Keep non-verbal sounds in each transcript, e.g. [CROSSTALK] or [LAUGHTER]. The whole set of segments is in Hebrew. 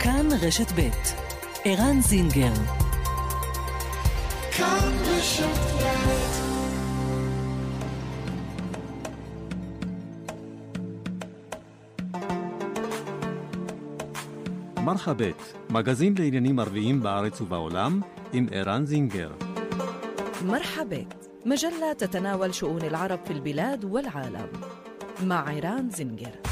כאן רשת ב' ערן זינגר כאן רשת מרחבת, מגזין לעניינים ערביים בארץ ובעולם, עם ערן זינגר. مرحبا مجلة تتناول شؤون العرب في البلاد والعالم مع عيران زنجر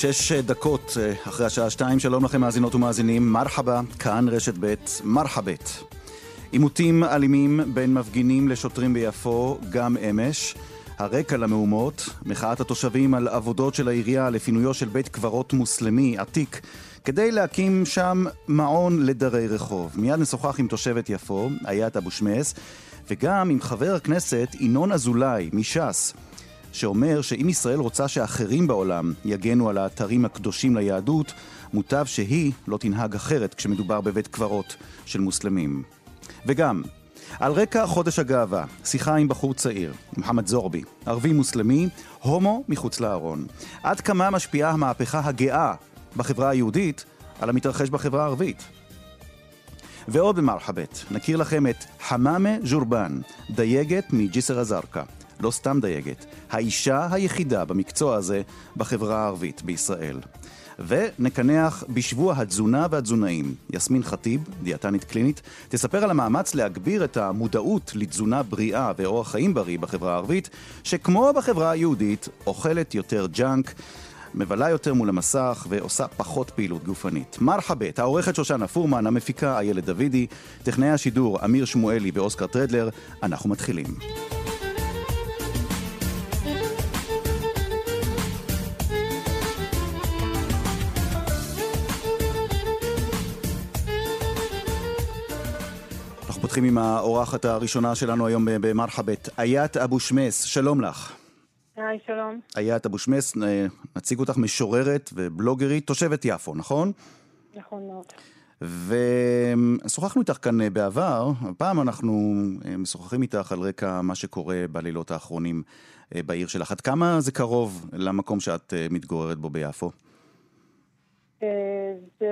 שש דקות אה, אחרי השעה שתיים, שלום לכם מאזינות ומאזינים, מרחבה, כאן רשת ב', מרחבת. עימותים אלימים בין מפגינים לשוטרים ביפו, גם אמש. הרקע למהומות, מחאת התושבים על עבודות של העירייה לפינויו של בית קברות מוסלמי עתיק כדי להקים שם מעון לדרי רחוב. מיד נשוחח עם תושבת יפו, איית אבו שמס, וגם עם חבר הכנסת ינון אזולאי מש"ס. שאומר שאם ישראל רוצה שאחרים בעולם יגנו על האתרים הקדושים ליהדות, מוטב שהיא לא תנהג אחרת כשמדובר בבית קברות של מוסלמים. וגם, על רקע חודש הגאווה, שיחה עם בחור צעיר, מוחמד זורבי, ערבי מוסלמי, הומו מחוץ לארון. עד כמה משפיעה המהפכה הגאה בחברה היהודית על המתרחש בחברה הערבית? ועוד במרחבת, נכיר לכם את חמאמה ג'ורבן, דייגת מג'יסר א-זרקא. לא סתם דייגת, האישה היחידה במקצוע הזה בחברה הערבית בישראל. ונקנח בשבוע התזונה והתזונאים. יסמין ח'טיב, דיאטנית קלינית, תספר על המאמץ להגביר את המודעות לתזונה בריאה ואורח חיים בריא בחברה הערבית, שכמו בחברה היהודית, אוכלת יותר ג'אנק. מבלה יותר מול המסך ועושה פחות פעילות גופנית. מרחאבית, העורכת שושנה פורמן, המפיקה איילת דוידי, טכנאי השידור אמיר שמואלי ואוסקר טרדלר, אנחנו מתחילים. פותחים עם האורחת הראשונה שלנו היום במרחבת, איית אבו שמס, שלום לך. היי, שלום. איית אבו שמס, נציג אותך משוררת ובלוגרית, תושבת יפו, נכון? נכון מאוד. ושוחחנו איתך כאן בעבר, הפעם אנחנו אה, משוחחים איתך על רקע מה שקורה בלילות האחרונים אה, בעיר שלך. עד כמה זה קרוב למקום שאת אה, מתגוררת בו ביפו? זה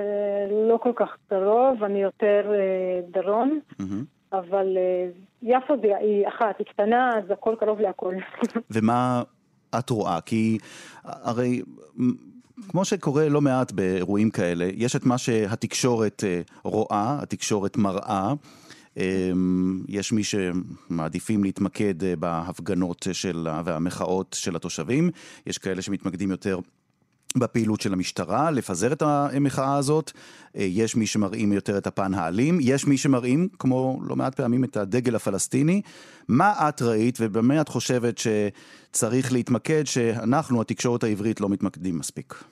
לא כל כך קרוב, אני יותר דרום, אבל יפו היא אחת, היא קטנה, אז הכל קרוב להכל. [LAUGHS] ומה את רואה? כי הרי כמו שקורה לא מעט באירועים כאלה, יש את מה שהתקשורת רואה, התקשורת מראה. יש מי שמעדיפים להתמקד בהפגנות של, והמחאות של התושבים, יש כאלה שמתמקדים יותר בפעילות של המשטרה, לפזר את המחאה הזאת. אה, יש מי שמראים יותר את הפן האלים, יש מי שמראים, כמו לא מעט פעמים, את הדגל הפלסטיני. מה את ראית ובמה את חושבת שצריך להתמקד, שאנחנו, התקשורת העברית, לא מתמקדים מספיק?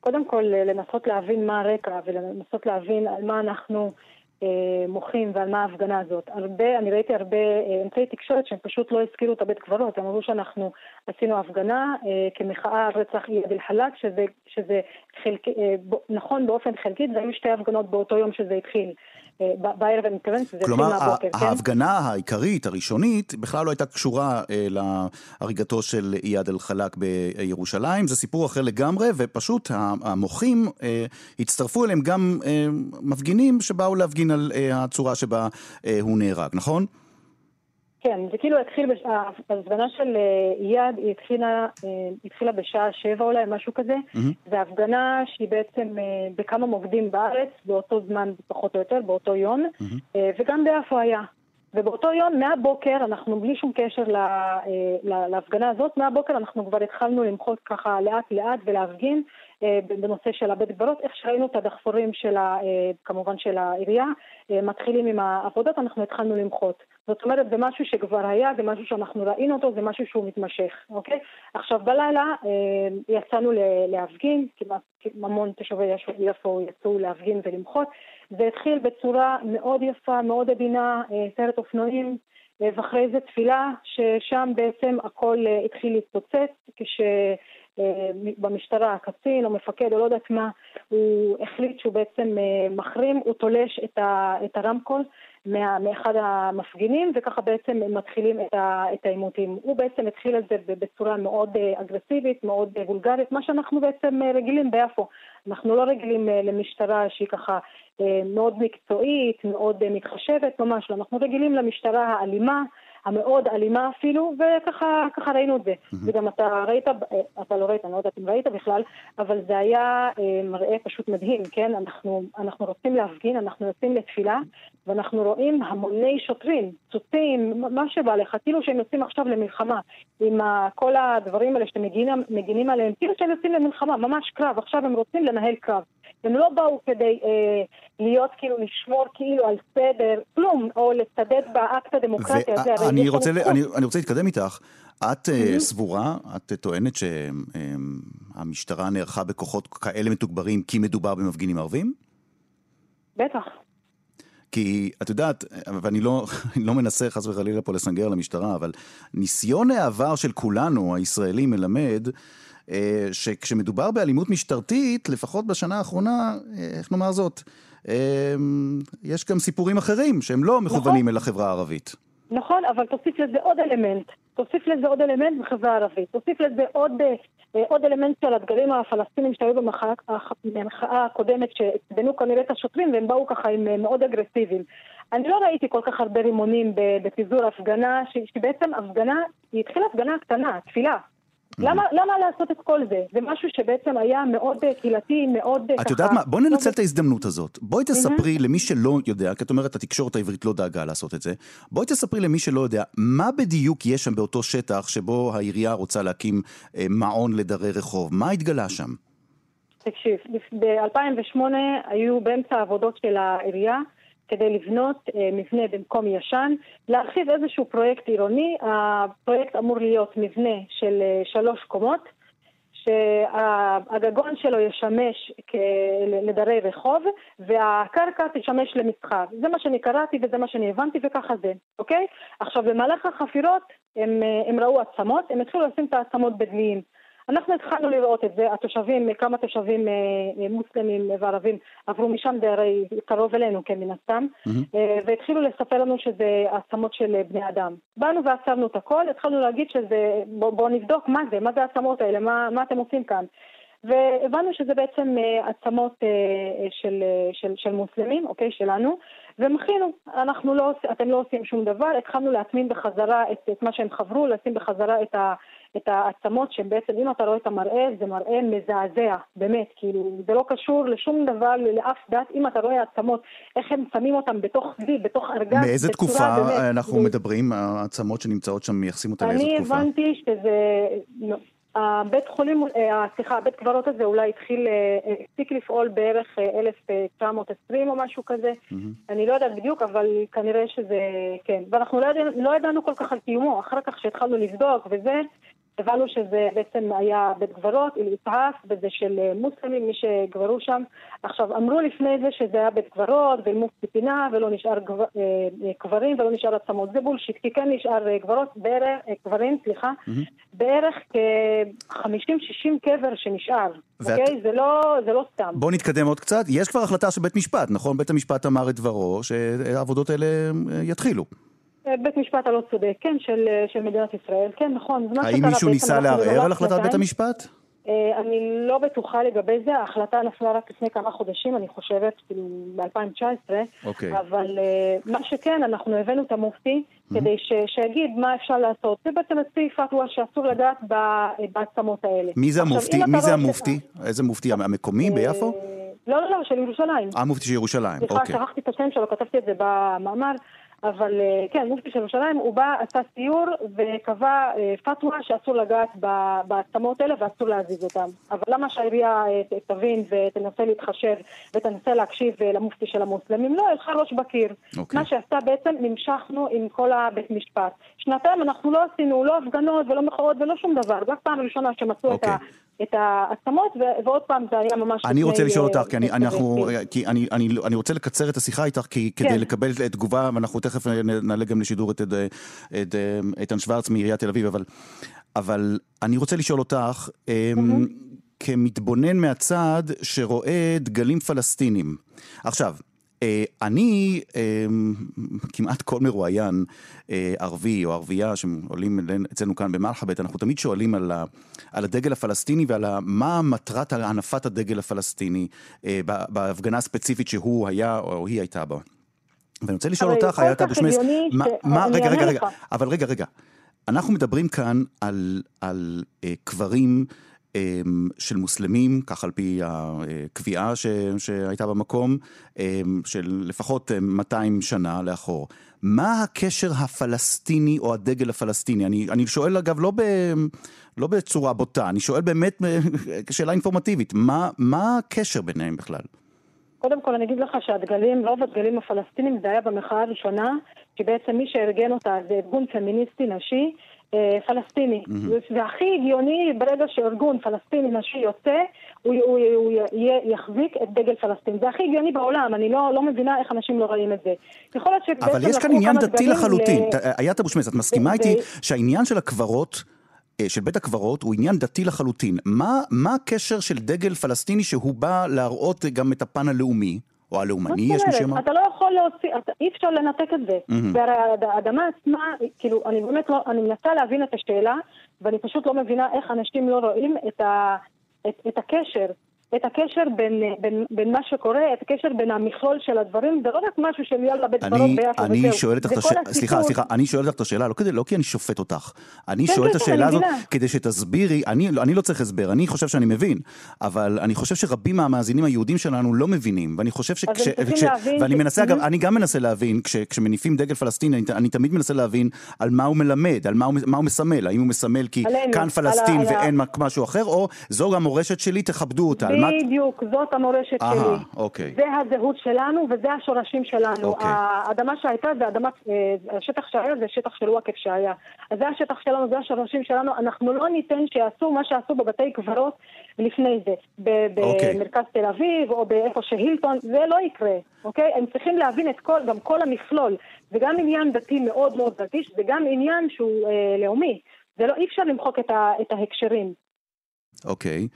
קודם כל, לנסות להבין מה הרקע ולנסות להבין על מה אנחנו... אה, מוחים ועל מה ההפגנה הזאת. הרבה, אני ראיתי הרבה אה, אמצעי תקשורת שהם פשוט לא הזכירו את הבית קברות, הם אמרו שאנחנו עשינו הפגנה אה, כמחאה על רצח איאד אל-חלאק, שזה, שזה חלק, נכון באופן חלקי, והיו שתי הפגנות באותו יום שזה התחיל. בערב אני מתכוונת שזה התחיל מהבוקר, כן? כלומר, ההפגנה העיקרית, הראשונית, בכלל לא הייתה קשורה אה, להריגתו של איאד אל-חלאק בירושלים, זה סיפור אחר לגמרי, ופשוט המוחים אה, הצטרפו אליהם גם אה, מפגינים שבאו להפגין על אה, הצורה שבה אה, הוא נהרג, נכון? כן, זה כאילו התחיל, בש... ההפגנה של אה, איאד היא התחילה, אה, התחילה בשעה שבע אולי, משהו כזה. Mm-hmm. זו הפגנה שהיא בעצם אה, בכמה מוקדים בארץ, באותו זמן פחות או יותר, באותו יום, mm-hmm. וגם ביפו היה. ובאותו יום, מהבוקר, אנחנו בלי שום קשר לה, לה, להפגנה הזאת, מהבוקר אנחנו כבר התחלנו למחות ככה לאט לאט ולהפגין בנושא של הבית קברות, איך שראינו את הדחפורים של ה, כמובן של העירייה, מתחילים עם העבודות, אנחנו התחלנו למחות. זאת אומרת, זה משהו שכבר היה, זה משהו שאנחנו ראינו אותו, זה משהו שהוא מתמשך, אוקיי? עכשיו, בלילה אה, יצאנו להפגין, כמעט המון תושבי יפו יצאו להפגין ולמחות. זה התחיל בצורה מאוד יפה, מאוד עדינה, אה, סרט אופנועים. ואחרי איזה תפילה, ששם בעצם הכל התחיל להתפוצץ, כש... במשטרה, הקצין או מפקד או לא יודעת מה, הוא החליט שהוא בעצם מחרים, הוא תולש את הרמקול מה, מאחד המפגינים, וככה בעצם מתחילים את העימותים. הוא בעצם התחיל את זה בצורה מאוד אה, אגרסיבית, מאוד אה, וולגרית, מה שאנחנו בעצם אה, רגילים ביפו. אנחנו לא רגילים למשטרה שהיא ככה מאוד מקצועית, מאוד מתחשבת, ממש לא. אנחנו רגילים למשטרה האלימה. המאוד אלימה אפילו, וככה ראינו את זה. Mm-hmm. וגם אתה ראית, אתה לא ראית, אני לא יודעת אם ראית בכלל, אבל זה היה אה, מראה פשוט מדהים, כן? אנחנו, אנחנו רוצים להפגין, אנחנו יוצאים לתפילה, ואנחנו רואים המוני שוטרים, צוצים, מה שבא לך, כאילו שהם יוצאים עכשיו למלחמה, עם כל הדברים האלה שאתם מגינים עליהם, כאילו שהם יוצאים למלחמה, ממש קרב, עכשיו הם רוצים לנהל קרב. הם לא באו כדי אה, להיות כאילו, לשמור כאילו על סדר, כלום, או לצדד באקט הדמוקרטי הזה. אני רוצה, אני, אני רוצה להתקדם איתך. את mm-hmm. סבורה, את טוענת שהמשטרה נערכה בכוחות כאלה מתוגברים כי מדובר במפגינים ערבים? בטח. כי את יודעת, ואני לא, [LAUGHS] לא מנסה חס וחלילה פה לסנגר למשטרה, אבל ניסיון העבר של כולנו, הישראלים, מלמד שכשמדובר באלימות משטרתית, לפחות בשנה האחרונה, אה, איך נאמר זאת, אה, יש גם סיפורים אחרים שהם לא מכוונים נכון. אל החברה הערבית. נכון, אבל תוסיף לזה עוד אלמנט. תוסיף לזה עוד אלמנט בחברה הערבית. תוסיף לזה עוד, עוד אלמנט של הדגלים הפלסטינים שהיו במחאה הקודמת, שעצבנו כנראה את השוטרים, והם באו ככה עם מאוד אגרסיביים. אני לא ראיתי כל כך הרבה רימונים בפיזור הפגנה, שבעצם הפגנה, היא התחילה הפגנה קטנה, תפילה. למה, למה לעשות את כל זה? זה משהו שבעצם היה מאוד אה, קהילתי, מאוד אה, ככה... את יודעת מה? בואי ננצל את ההזדמנות הזאת. בואי תספרי למי שלא יודע, כי את אומרת, התקשורת העברית לא דאגה לעשות את זה, בואי תספרי למי שלא יודע, מה בדיוק יש שם באותו שטח שבו העירייה רוצה להקים אה, מעון לדרי רחוב? מה התגלה שם? תקשיב, ב-2008 היו באמצע העבודות של העירייה, כדי לבנות אה, מבנה במקום ישן, להרחיב איזשהו פרויקט עירוני. הפרויקט אמור להיות מבנה של אה, שלוש קומות, שהגגון שלו ישמש לדרי רחוב והקרקע תשמש למסחר. זה מה שאני קראתי וזה מה שאני הבנתי וככה זה, אוקיי? עכשיו במהלך החפירות הם, אה, הם ראו עצמות, הם התחילו לשים את העצמות בדליים. אנחנו התחלנו לראות את זה, התושבים, כמה תושבים אה, אה, מוסלמים וערבים עברו משם, זה הרי קרוב אלינו, כן, מן הסתם, mm-hmm. והתחילו לספר לנו שזה עצמות של בני אדם. באנו ועצרנו את הכל, התחלנו להגיד שזה, בואו בוא נבדוק מה זה, מה זה העצמות האלה, מה, מה אתם עושים כאן. והבנו שזה בעצם עצמות של, של, של מוסלמים, אוקיי, שלנו, ומחינו, אנחנו לא, אתם לא עושים שום דבר, התחלנו להטמין בחזרה את, את מה שהם חברו, לשים בחזרה את, ה, את העצמות שהן בעצם, אם אתה רואה את המראה, זה מראה מזעזע, באמת, כאילו, זה לא קשור לשום דבר, לאף דת, אם אתה רואה עצמות, איך הם שמים אותם בתוך גבי, בתוך ארגז, מאיזה תקופה באמת, אנחנו זה... מדברים, העצמות שנמצאות שם, מייחסים אותן לאיזו תקופה? אני הבנתי שזה... הבית חולים, אה, סליחה, הבית קברות הזה אולי התחיל, אה, הפסיק לפעול בערך 1920 אה, או משהו כזה. Mm-hmm. אני לא יודעת בדיוק, אבל כנראה שזה, כן. ואנחנו לא ידענו, לא ידענו כל כך על קיומו. אחר כך שהתחלנו לבדוק וזה, הבנו שזה בעצם היה בית קברות, אל-איסעאף, וזה של אה, מוסלמים, מי שגברו שם. עכשיו, אמרו לפני זה שזה היה בית קברות, ואל-מופתי פינה, ולא נשאר גבר, אה, אה, קברים ולא נשאר עצמות. זה בולשיט, כי כן נשאר גברות, בערך, קברים, סליחה, mm-hmm. בערך כ-50-60 קבר שנשאר. ואת... אוקיי? זה לא, זה לא סתם. בואו נתקדם עוד קצת. יש כבר החלטה של בית משפט, נכון? בית המשפט אמר את דברו, שהעבודות האלה יתחילו. בית משפט הלא צודק, כן, של, של מדינת ישראל, כן, נכון. האם מישהו ניסה לערער על החלטת בית המשפט? אה, אני לא בטוחה לגבי זה, ההחלטה נפלה רק לפני כמה חודשים, אני חושבת, כאילו ב-2019, okay. אוקיי. אבל אה, מה שכן, אנחנו הבאנו את המופתי mm-hmm. כדי ש- שיגיד מה אפשר לעשות. זה בעצם הוציא פתווה שאסור לגעת בעצמות האלה. מי זה המופתי? מי זה המופתי? איזה מופתי? המקומי ביפו? לא, לא, לא, של ירושלים. אה, מופתי של ירושלים, אוקיי. סליחה, שכחתי את השם שלו, כתבתי את זה במאמר. אבל אה, כן, מופתי של ירושלים, הוא בא, עשה סיור וקבע אה, פתווה שאסור לגעת בעצמות האלה ואסור להזיז אותם. אבל למה שהעירייה אה, תבין ותנסה להתחשב ותנסה להקשיב למופתי של המוסלמים? לא, הלכה ראש בקיר. Okay. אוקיי. מה שעשתה בעצם, נמשכנו עם כל הבית משפט. שנתיים אנחנו לא עשינו לא הפגנות ולא מחאות ולא שום דבר. רק פעם ראשונה שמצאו okay. את, אוקיי. את העצמות, ועוד פעם זה היה ממש... אני רוצה לשאול אותך, כי, אני, אנחנו, כי אני, אני, אני רוצה לקצר את השיחה איתך, כי כן. כדי לקבל תגובה, ואנחנו תכף נעלה גם לשידור את, את, את איתן שוורץ מעיריית תל אביב, אבל, אבל אני רוצה לשאול אותך, mm-hmm. כמתבונן מהצד שרואה דגלים פלסטינים. עכשיו, אה, אני, אה, כמעט כל מרואיין אה, ערבי או ערבייה שעולים אצלנו כאן במלחבט, אנחנו תמיד שואלים על, ה, על הדגל הפלסטיני ועל ה, מה מטרת הנפת הדגל הפלסטיני בהפגנה הספציפית שהוא היה או היא הייתה בה. ואני רוצה לשאול אותך, היה אתה בשמש, מה, מה, רגע, רגע, רגע, אבל רגע, רגע, אנחנו מדברים כאן על, על קברים אמ, של מוסלמים, כך על פי הקביעה ש, שהייתה במקום, אמ, של לפחות 200 שנה לאחור. מה הקשר הפלסטיני או הדגל הפלסטיני? אני, אני שואל אגב לא, ב, לא בצורה בוטה, אני שואל באמת [LAUGHS] שאלה אינפורמטיבית, מה, מה הקשר ביניהם בכלל? קודם כל אני אגיד לך שהדגלים, רוב הדגלים הפלסטינים זה היה במחאה הראשונה, שבעצם מי שארגן אותה זה ארגון פמיניסטי נשי, פלסטיני. Mm-hmm. והכי הגיוני, ברגע שארגון פלסטיני נשי יוצא, הוא, הוא, הוא הוא יחזיק את דגל פלסטין. זה הכי הגיוני בעולם, אני לא, לא מבינה איך אנשים לא רואים את זה. יכול להיות שבעצם... אבל יש כאן עניין דתי לחלוטין. ל... איית אבו שמס, את מסכימה איתי שהעניין של הקברות... אה, של בית הקברות הוא עניין דתי לחלוטין. מה, מה הקשר של דגל פלסטיני שהוא בא להראות גם את הפן הלאומי? או הלאומני, יש מי שאומר? אתה לא יכול להוציא, אתה, אי אפשר לנתק את זה. Mm-hmm. והרי האדמה עצמה, כאילו, אני באמת לא, אני מנסה להבין את השאלה, ואני פשוט לא מבינה איך אנשים לא רואים את, ה, את, את הקשר את הקשר בין, בין, בין מה שקורה, את הקשר בין המכלול של הדברים, זה לא רק משהו של יאללה בית קברות ביחד וזהו. אני שואל אותך השאלה, סליחה, סליחה, אני שואל אותך את השאלה, לא, כדי, לא כי אני שופט אותך, אני כן, שואל כן, את השאלה הזאת כדי שתסבירי, אני, אני לא צריך הסבר, אני חושב שאני מבין, אבל אני חושב שרבים מהמאזינים היהודים שלנו לא מבינים, ואני חושב שכש... כש, ואני מנסה, אגב, אני גם מנסה להבין, כש, כשמניפים דגל פלסטיני, אני, אני תמיד מנסה להבין על מה הוא מלמד, על מה הוא, מה הוא מסמל, האם הוא מסמל כי כאן פלסטין ואין משהו אחר, או זו גם מורשת שלי, תכבדו אותה. בדיוק, זאת המורשת Aha, שלי. אוקיי. זה הזהות שלנו וזה השורשים שלנו. אוקיי. האדמה שהייתה זה אדמה, אה, השטח שהיה זה שטח של וואקף שהיה. אז זה השטח שלנו, זה השורשים שלנו. אנחנו לא ניתן שיעשו מה שעשו בבתי קברות לפני זה. אוקיי. במרכז תל אביב או באיפה שהילטון, זה לא יקרה, אוקיי? הם צריכים להבין את כל, גם כל המכלול. זה גם עניין דתי מאוד מאוד רגיש, זה גם עניין שהוא אה, לאומי. זה לא, אי אפשר למחוק את, ה, את ההקשרים. אוקיי. אמ,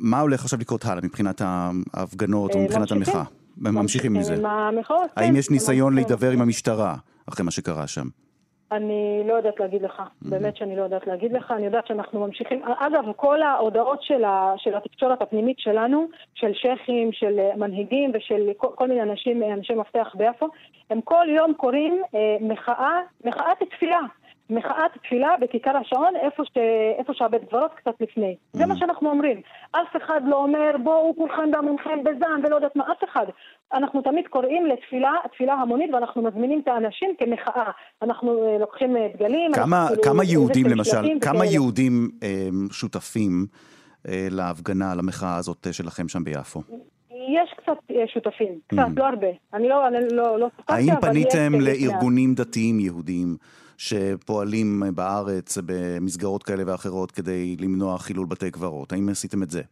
מה הולך עכשיו לקרות הלאה מבחינת ההפגנות או אה, מבחינת המחאה? ממשיכים מזה. האם יש ניסיון להידבר עם המשטרה אחרי מה שקרה שם? אני לא יודעת להגיד לך, mm-hmm. באמת שאני לא יודעת להגיד לך, אני יודעת שאנחנו ממשיכים, אגב, כל ההודעות של, ה, של התקשורת הפנימית שלנו, של שייחים, של מנהיגים ושל כל, כל מיני אנשים, אנשי מפתח ביפו, הם כל יום קוראים אה, מחאה, מחאת תפילה. מחאת תפילה בכיכר השעון, איפה, ש... איפה שהבית קברות קצת לפני. Mm. זה מה שאנחנו אומרים. אף אחד לא אומר בואו כולכם בעמונכם בזעם ולא יודעת מה, אף אחד. אנחנו תמיד קוראים לתפילה, תפילה המונית, ואנחנו מזמינים את האנשים כמחאה. אנחנו uh, לוקחים uh, דגלים. כמה, אנחנו, כמה כאילו, יהודים למשל, כמה וכאלה. יהודים uh, שותפים uh, להפגנה, למחאה הזאת uh, שלכם שם ביפו? יש קצת שותפים, קצת, mm. לא הרבה. אני לא, אני לא, לא האם פניתם לארגונים דתיים יהודיים? שפועלים בארץ במסגרות כאלה ואחרות כדי למנוע חילול בתי קברות. האם עשיתם את זה?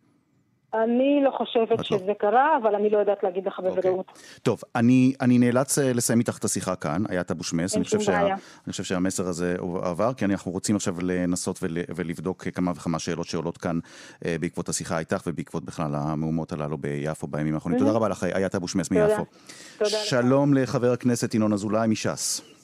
אני לא חושבת לא. שזה לא. קרה, אבל אני לא יודעת להגיד לך אוקיי. בוודאות. Okay. טוב, אני, אני נאלץ אה, לסיים איתך את השיחה כאן, איית אבו שמס. אני שה, אני חושב שהמסר הזה עבר, כי אנחנו רוצים עכשיו לנסות ול, ולבדוק כמה וכמה שאלות שעולות כאן אה, בעקבות השיחה איתך ובעקבות בכלל המהומות הללו ביפו בימים האחרונים. Mm-hmm. תודה רבה לך, איית אבו שמס מיפו. תודה. שלום. לחבר הכנסת ינון אזולאי מש"ס.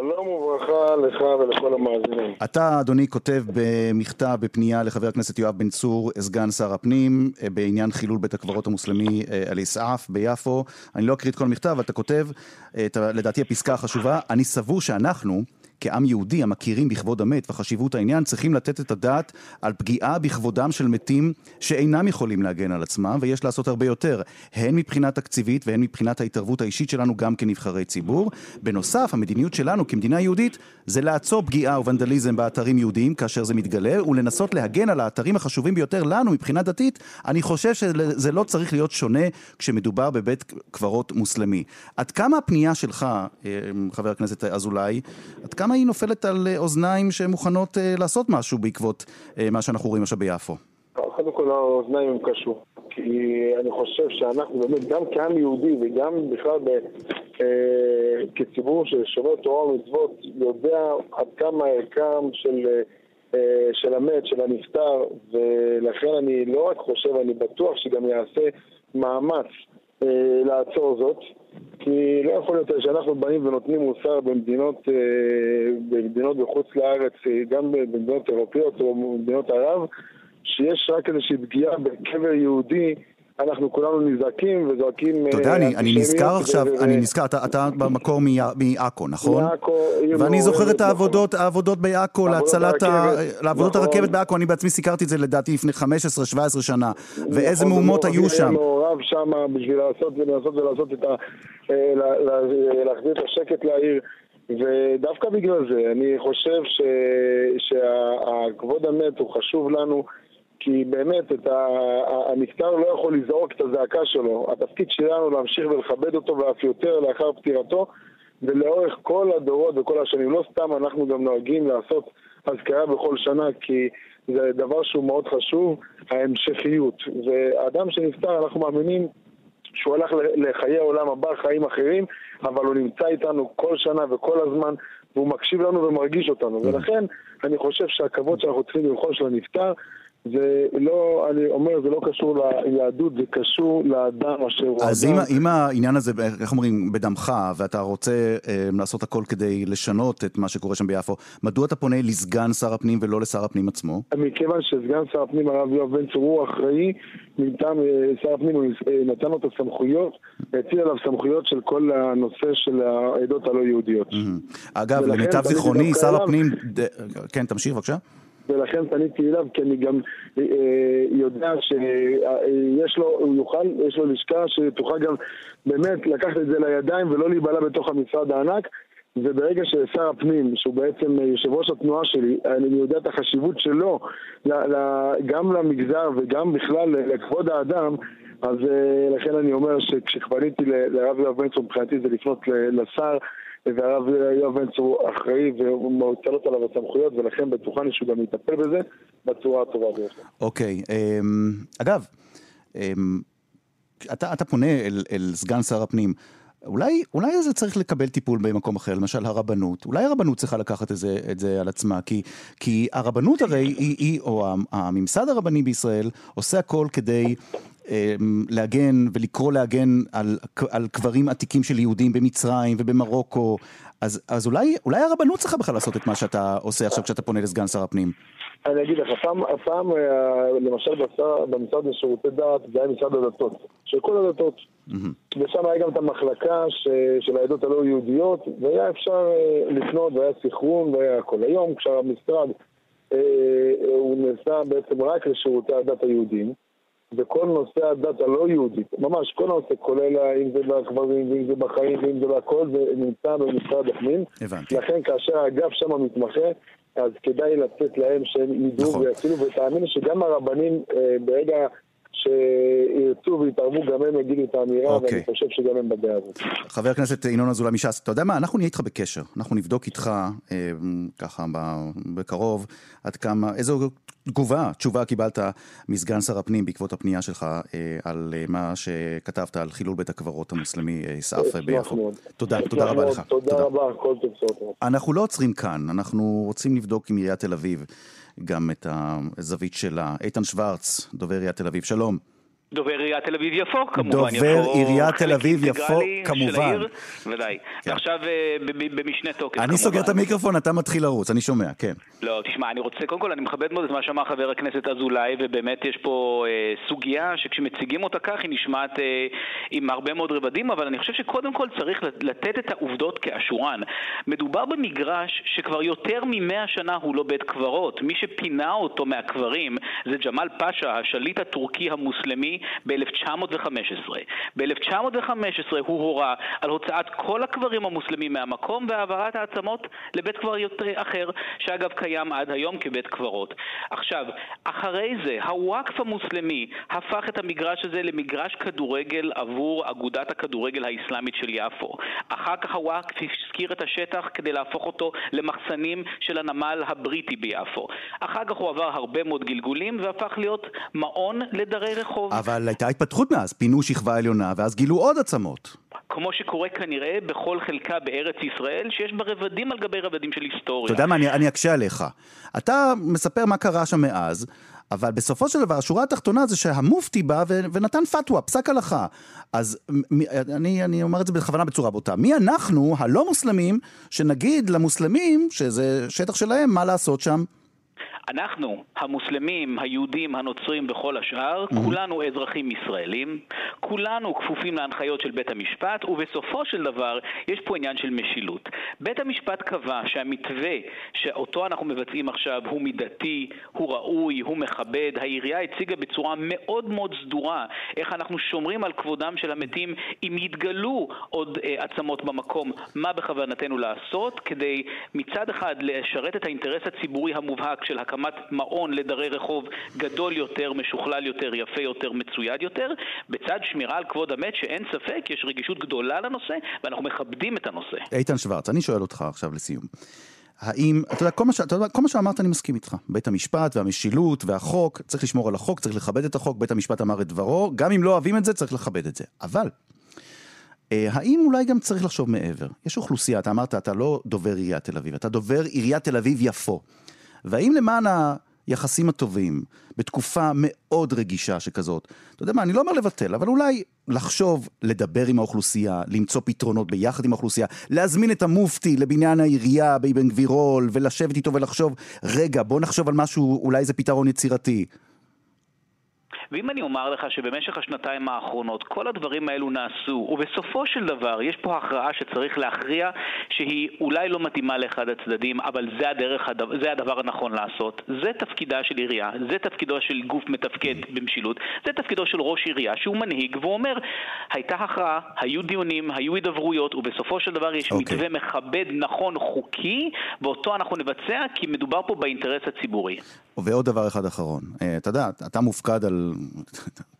שלום וברכה לך ולכל המאזינים. אתה, אדוני, כותב במכתב, בפנייה לחבר הכנסת יואב בן צור, סגן שר הפנים, אה, בעניין חילול בית הקברות המוסלמי על אה, אסעף ביפו. אני לא אקריא את כל המכתב, אתה כותב, אה, לדעתי הפסקה החשובה, אני סבור שאנחנו, כעם יהודי המכירים בכבוד המת וחשיבות העניין, צריכים לתת את הדעת על פגיעה בכבודם של מתים שאינם יכולים להגן על עצמם, ויש לעשות הרבה יותר, הן מבחינה תקציבית והן מבחינת ההתערבות האישית שלנו גם כנבחרי ציבור. בנוסף, המדיניות שלנו כמדינה יהודית זה לעצור פגיעה וונדליזם באתרים יהודיים כאשר זה מתגלה, ולנסות להגן על האתרים החשובים ביותר לנו מבחינה דתית. אני חושב שזה לא צריך להיות שונה כשמדובר בבית קברות מוסלמי. עד כמה הפנייה שלך, אה, חבר הכנסת אזולאי, עד כמה כמה היא נופלת על אוזניים שמוכנות לעשות משהו בעקבות מה שאנחנו רואים עכשיו ביפו? קודם כל האוזניים הם קשור. כי אני חושב שאנחנו באמת, גם כעם יהודי וגם בכלל ב, אה, כציבור של שומר תורה ומצוות, יודע עד כמה ערכם של, אה, של המת, של הנפטר, ולכן אני לא רק חושב, אני בטוח שגם יעשה מאמץ אה, לעצור זאת. כי לא יכול להיות שאנחנו באים ונותנים מוסר במדינות, אה, במדינות בחוץ לארץ, אה, גם במדינות אירופיות או במדינות ערב, שיש רק איזושהי פגיעה בקבר יהודי אנחנו כולנו נזעקים וזועקים... אתה יודע, אה, אני, אני נזכר עכשיו, ו... אני נזכר, אתה, אתה במקור מעכו, נכון? מעכו, ואני זוכר את העבודות, נכון. העבודות בעכו להצלת, ה... לעבודות נכון. הרכבת בעכו, אני בעצמי סיקרתי את זה לדעתי לפני 15-17 שנה, ואיזה נכון, מהומות היו שם. מעורב שם בשביל לעשות ולעשות ולעשות את ה... אה, להחזיר את השקט לעיר. ודווקא בגלל זה אני חושב ש... שהכבוד המת הוא חשוב לנו כי באמת את ה... הנפטר לא יכול לזעוק את הזעקה שלו. התפקיד שלנו להמשיך ולכבד אותו ואף יותר לאחר פטירתו ולאורך כל הדורות וכל השנים. לא סתם אנחנו גם נוהגים לעשות אזכרה בכל שנה כי זה דבר שהוא מאוד חשוב, ההמשכיות. ואדם שנפטר, אנחנו מאמינים שהוא הלך לחיי העולם הבא, חיים אחרים, אבל הוא נמצא איתנו כל שנה וכל הזמן, והוא מקשיב לנו ומרגיש אותנו. Mm. ולכן אני חושב שהכבוד שאנחנו צריכים ללחוש לנפטר זה לא, אני אומר, זה לא קשור ליהדות, זה קשור לאדם אשר הוא אז אדם. אז אם, אם העניין הזה, איך אומרים, בדמך, ואתה רוצה אה, לעשות הכל כדי לשנות את מה שקורה שם ביפו, מדוע אתה פונה לסגן שר הפנים ולא לשר הפנים עצמו? מכיוון שסגן שר הפנים, הרב יואב בן צור, הוא אחראי, מטעם אה, שר הפנים, הוא אה, נתן לו את הסמכויות, הטיל עליו סמכויות של כל הנושא של העדות הלא יהודיות. אגב, למיטב זיכרוני, שר הפנים, ד... כן, תמשיך בבקשה. ולכן פניתי אליו, כי אני גם אה, יודע שיש לו, הוא יוכל, יש לו לשכה שתוכל גם באמת לקחת את זה לידיים ולא להיבלע בתוך המשרד הענק. וברגע ששר הפנים, שהוא בעצם יושב ראש התנועה שלי, אני יודע את החשיבות שלו גם למגזר וגם בכלל לכבוד האדם, אז אה, לכן אני אומר שכשפניתי לרב יואב בן צור, מבחינתי זה לפנות לשר והרב יואב בן צור אחראי ומוטלות עליו הסמכויות, ולכן בטוחני שהוא גם יטפל בזה בצורה הטובה ביותר. אוקיי, אמ, אגב, אמ, אתה, אתה פונה אל, אל סגן שר הפנים. אולי, אולי זה צריך לקבל טיפול במקום אחר, למשל הרבנות. אולי הרבנות צריכה לקחת את זה, את זה על עצמה, כי, כי הרבנות הרי היא, היא, או הממסד הרבני בישראל, עושה הכל כדי להגן ולקרוא להגן על, על קברים עתיקים של יהודים במצרים ובמרוקו, אז, אז אולי, אולי הרבנות צריכה בכלל לעשות את מה שאתה עושה עכשיו כשאתה פונה לסגן שר הפנים. אני אגיד לך, הפעם, הפעם אה, למשל במשרד לשירותי דת זה היה משרד הדתות, של כל הדתות. Mm-hmm. ושם היה גם את המחלקה ש, של העדות הלא יהודיות, והיה אפשר אה, לפנות, והיה סחרון, והיה הכל. היום כשהמשרד אה, הוא נעשה בעצם רק לשירותי הדת היהודיים, וכל נושא הדת הלא יהודית, ממש כל נושא, כולל אם זה בקברים, ואם זה בחיים, ואם זה בכל, זה נמצא במשרד הפנים. הבנתי. לכן כאשר האגף שם מתמחה, אז כדאי לתת להם שהם ידעו נכון. ויצילו, ותאמין שגם הרבנים אה, ברגע שירצו ויתערבו, גם הם יגידו את האמירה, אוקיי. ואני חושב שגם הם בדעה הזאת. חבר הכנסת ינון אזולאי מש"ס, אתה יודע מה, אנחנו נהיה איתך בקשר, אנחנו נבדוק איתך אה, ככה בקרוב עד כמה, איזו תגובה, תשובה קיבלת מסגן שר הפנים בעקבות הפנייה שלך אה, על אה, מה שכתבת על חילול בית הקברות המוסלמי אה, סעף ביפו. תודה, תודה רבה לך. תודה רבה, כל טוב. אנחנו לא עוצרים כאן, אנחנו רוצים לבדוק עם עיריית תל אביב. גם את הזווית שלה. איתן שוורץ, דובר עיריית תל אביב, שלום. דובר עיריית תל אביב-יפו, כמובן. דובר עיריית תל אביב-יפו, כמובן. ודאי. כן. ועכשיו אה, במשנה תוקף, כמובן. אני סוגר את המיקרופון, אתה מתחיל לרוץ, אני שומע, כן. לא, תשמע, אני רוצה, קודם כל, אני מכבד מאוד את מה שאמר חבר הכנסת אזולאי, ובאמת יש פה אה, סוגיה שכשמציגים אותה כך, היא נשמעת אה, עם הרבה מאוד רבדים, אבל אני חושב שקודם כל צריך לתת את העובדות כאשורן. מדובר במגרש שכבר יותר ממאה שנה הוא לא בית קברות. מי שפינה אותו מהקברים זה ג'מאל פאשה, השליט הטורקי המוסלמי ב-1915. ב-1915 הוא הורה על הוצאת כל הקברים המוסלמים מהמקום והעברת העצמות לבית קברות אחר, שאגב קיים עד היום כבית קברות. עכשיו, אחרי זה, הוואקף המוסלמי הפך את המגרש הזה למגרש כדורגל עבור אגודת הכדורגל האסלאמית של יפו. אחר כך הוואקף השכיר את השטח כדי להפוך אותו למחסנים של הנמל הבריטי ביפו. אחר כך הוא עבר הרבה מאוד גלגולים והפך להיות מעון לדרי רחוב. אבל הייתה התפתחות מאז, פינו שכבה עליונה ואז גילו עוד עצמות. כמו שקורה כנראה בכל חלקה בארץ ישראל, שיש בה רבדים על גבי רבדים של היסטוריה. אתה יודע מה, אני, אני אקשה עליך. אתה מספר מה קרה שם מאז, אבל בסופו של דבר, השורה התחתונה זה שהמופתי בא ו- ונתן פתווה, פסק הלכה. אז מ- אני, אני אומר את זה בכוונה בצורה בוטה. מי אנחנו, הלא מוסלמים, שנגיד למוסלמים, שזה שטח שלהם, מה לעשות שם? אנחנו, המוסלמים, היהודים, הנוצרים וכל השאר, mm-hmm. כולנו אזרחים ישראלים, כולנו כפופים להנחיות של בית המשפט, ובסופו של דבר יש פה עניין של משילות. בית המשפט קבע שהמתווה שאותו אנחנו מבצעים עכשיו הוא מידתי, הוא ראוי, הוא מכבד. העירייה הציגה בצורה מאוד מאוד סדורה איך אנחנו שומרים על כבודם של המתים אם יתגלו עוד אה, עצמות במקום, מה בכוונתנו לעשות כדי מצד אחד לשרת את האינטרס הציבורי המובהק של הקמת הקמת מעון לדרי רחוב גדול יותר, משוכלל יותר, יפה יותר, מצויד יותר, בצד שמירה על כבוד המת, שאין ספק, יש רגישות גדולה לנושא, ואנחנו מכבדים את הנושא. איתן שוורץ, אני שואל אותך עכשיו לסיום. האם, אתה יודע, כל מה, ש, אתה יודע, כל מה שאמרת אני מסכים איתך. בית המשפט והמשילות והחוק, צריך לשמור על החוק, צריך לכבד את החוק, בית המשפט אמר את דברו, גם אם לא אוהבים את זה, צריך לכבד את זה. אבל, אה, האם אולי גם צריך לחשוב מעבר? יש אוכלוסייה, אתה אמרת, אתה לא דובר עיריית תל אביב, אתה דובר עיריית תל אביב יפו. והאם למען היחסים הטובים, בתקופה מאוד רגישה שכזאת, אתה יודע מה, אני לא אומר לבטל, אבל אולי לחשוב, לדבר עם האוכלוסייה, למצוא פתרונות ביחד עם האוכלוסייה, להזמין את המופתי לבניין העירייה באבן גבירול, ולשבת איתו ולחשוב, רגע, בוא נחשוב על משהו, אולי זה פתרון יצירתי. ואם אני אומר לך שבמשך השנתיים האחרונות כל הדברים האלו נעשו, ובסופו של דבר יש פה הכרעה שצריך להכריע שהיא אולי לא מתאימה לאחד הצדדים, אבל זה, הדרך, זה הדבר הנכון לעשות. זה תפקידה של עירייה, זה תפקידו של גוף מתפקד במשילות, זה תפקידו של ראש עירייה שהוא מנהיג והוא אומר, הייתה הכרעה, היו דיונים, היו הידברויות, ובסופו של דבר יש okay. אוקיי. מתווה מכבד, נכון, חוקי, ואותו אנחנו נבצע כי מדובר פה באינטרס הציבורי. ועוד דבר אחד אחרון, אה, אתה יודע, אתה מופקד על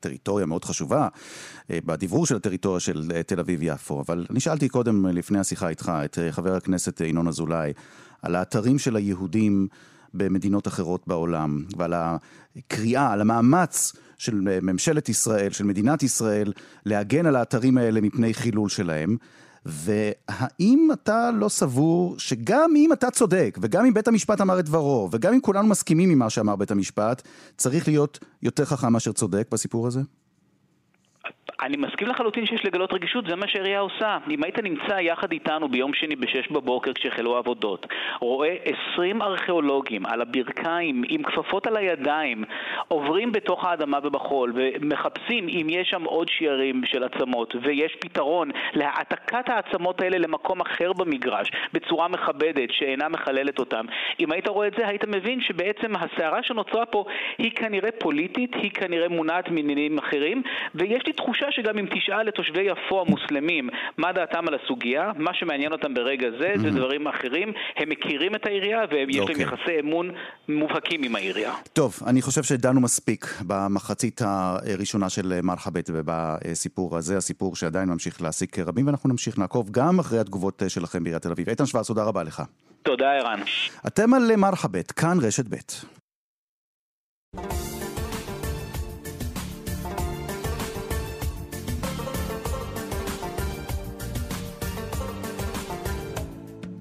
טריטוריה מאוד חשובה, אה, בדיבור של הטריטוריה של אה, תל אביב-יפו, אבל אני שאלתי קודם, לפני השיחה איתך, את חבר הכנסת ינון אזולאי, על האתרים של היהודים במדינות אחרות בעולם, ועל הקריאה, על המאמץ של ממשלת ישראל, של מדינת ישראל, להגן על האתרים האלה מפני חילול שלהם. והאם אתה לא סבור שגם אם אתה צודק, וגם אם בית המשפט אמר את דברו, וגם אם כולנו מסכימים עם מה שאמר בית המשפט, צריך להיות יותר חכם מאשר צודק בסיפור הזה? אני מסכים לחלוטין שיש לגלות רגישות, זה מה שהעירייה עושה. אם היית נמצא יחד איתנו ביום שני בשש בבוקר כשהחלו העבודות, רואה עשרים ארכיאולוגים על הברכיים עם כפפות על הידיים, עוברים בתוך האדמה ובחול ומחפשים אם יש שם עוד שיירים של עצמות ויש פתרון להעתקת העצמות האלה למקום אחר במגרש בצורה מכבדת שאינה מחללת אותם. אם היית רואה את זה היית מבין שבעצם הסערה שנוצרה פה היא כנראה פוליטית, היא כנראה מונעת מעניינים אחרים ויש לי תחושה שגם אם תשאל את תושבי יפו המוסלמים מה דעתם על הסוגיה, מה שמעניין אותם ברגע זה זה דברים אחרים. הם מכירים את העירייה ויש להם אוקיי. יחסי אמון מובהקים עם העירייה. טוב, אני חושב שדנו מספיק במחצית הראשונה של מרחבת ובסיפור הזה, הסיפור שעדיין ממשיך להעסיק רבים, ואנחנו נמשיך לעקוב גם אחרי התגובות שלכם בעיריית תל אביב. איתן שוורץ, תודה רבה לך. תודה, ערן. אתם על מרחבת, כאן רשת ב'.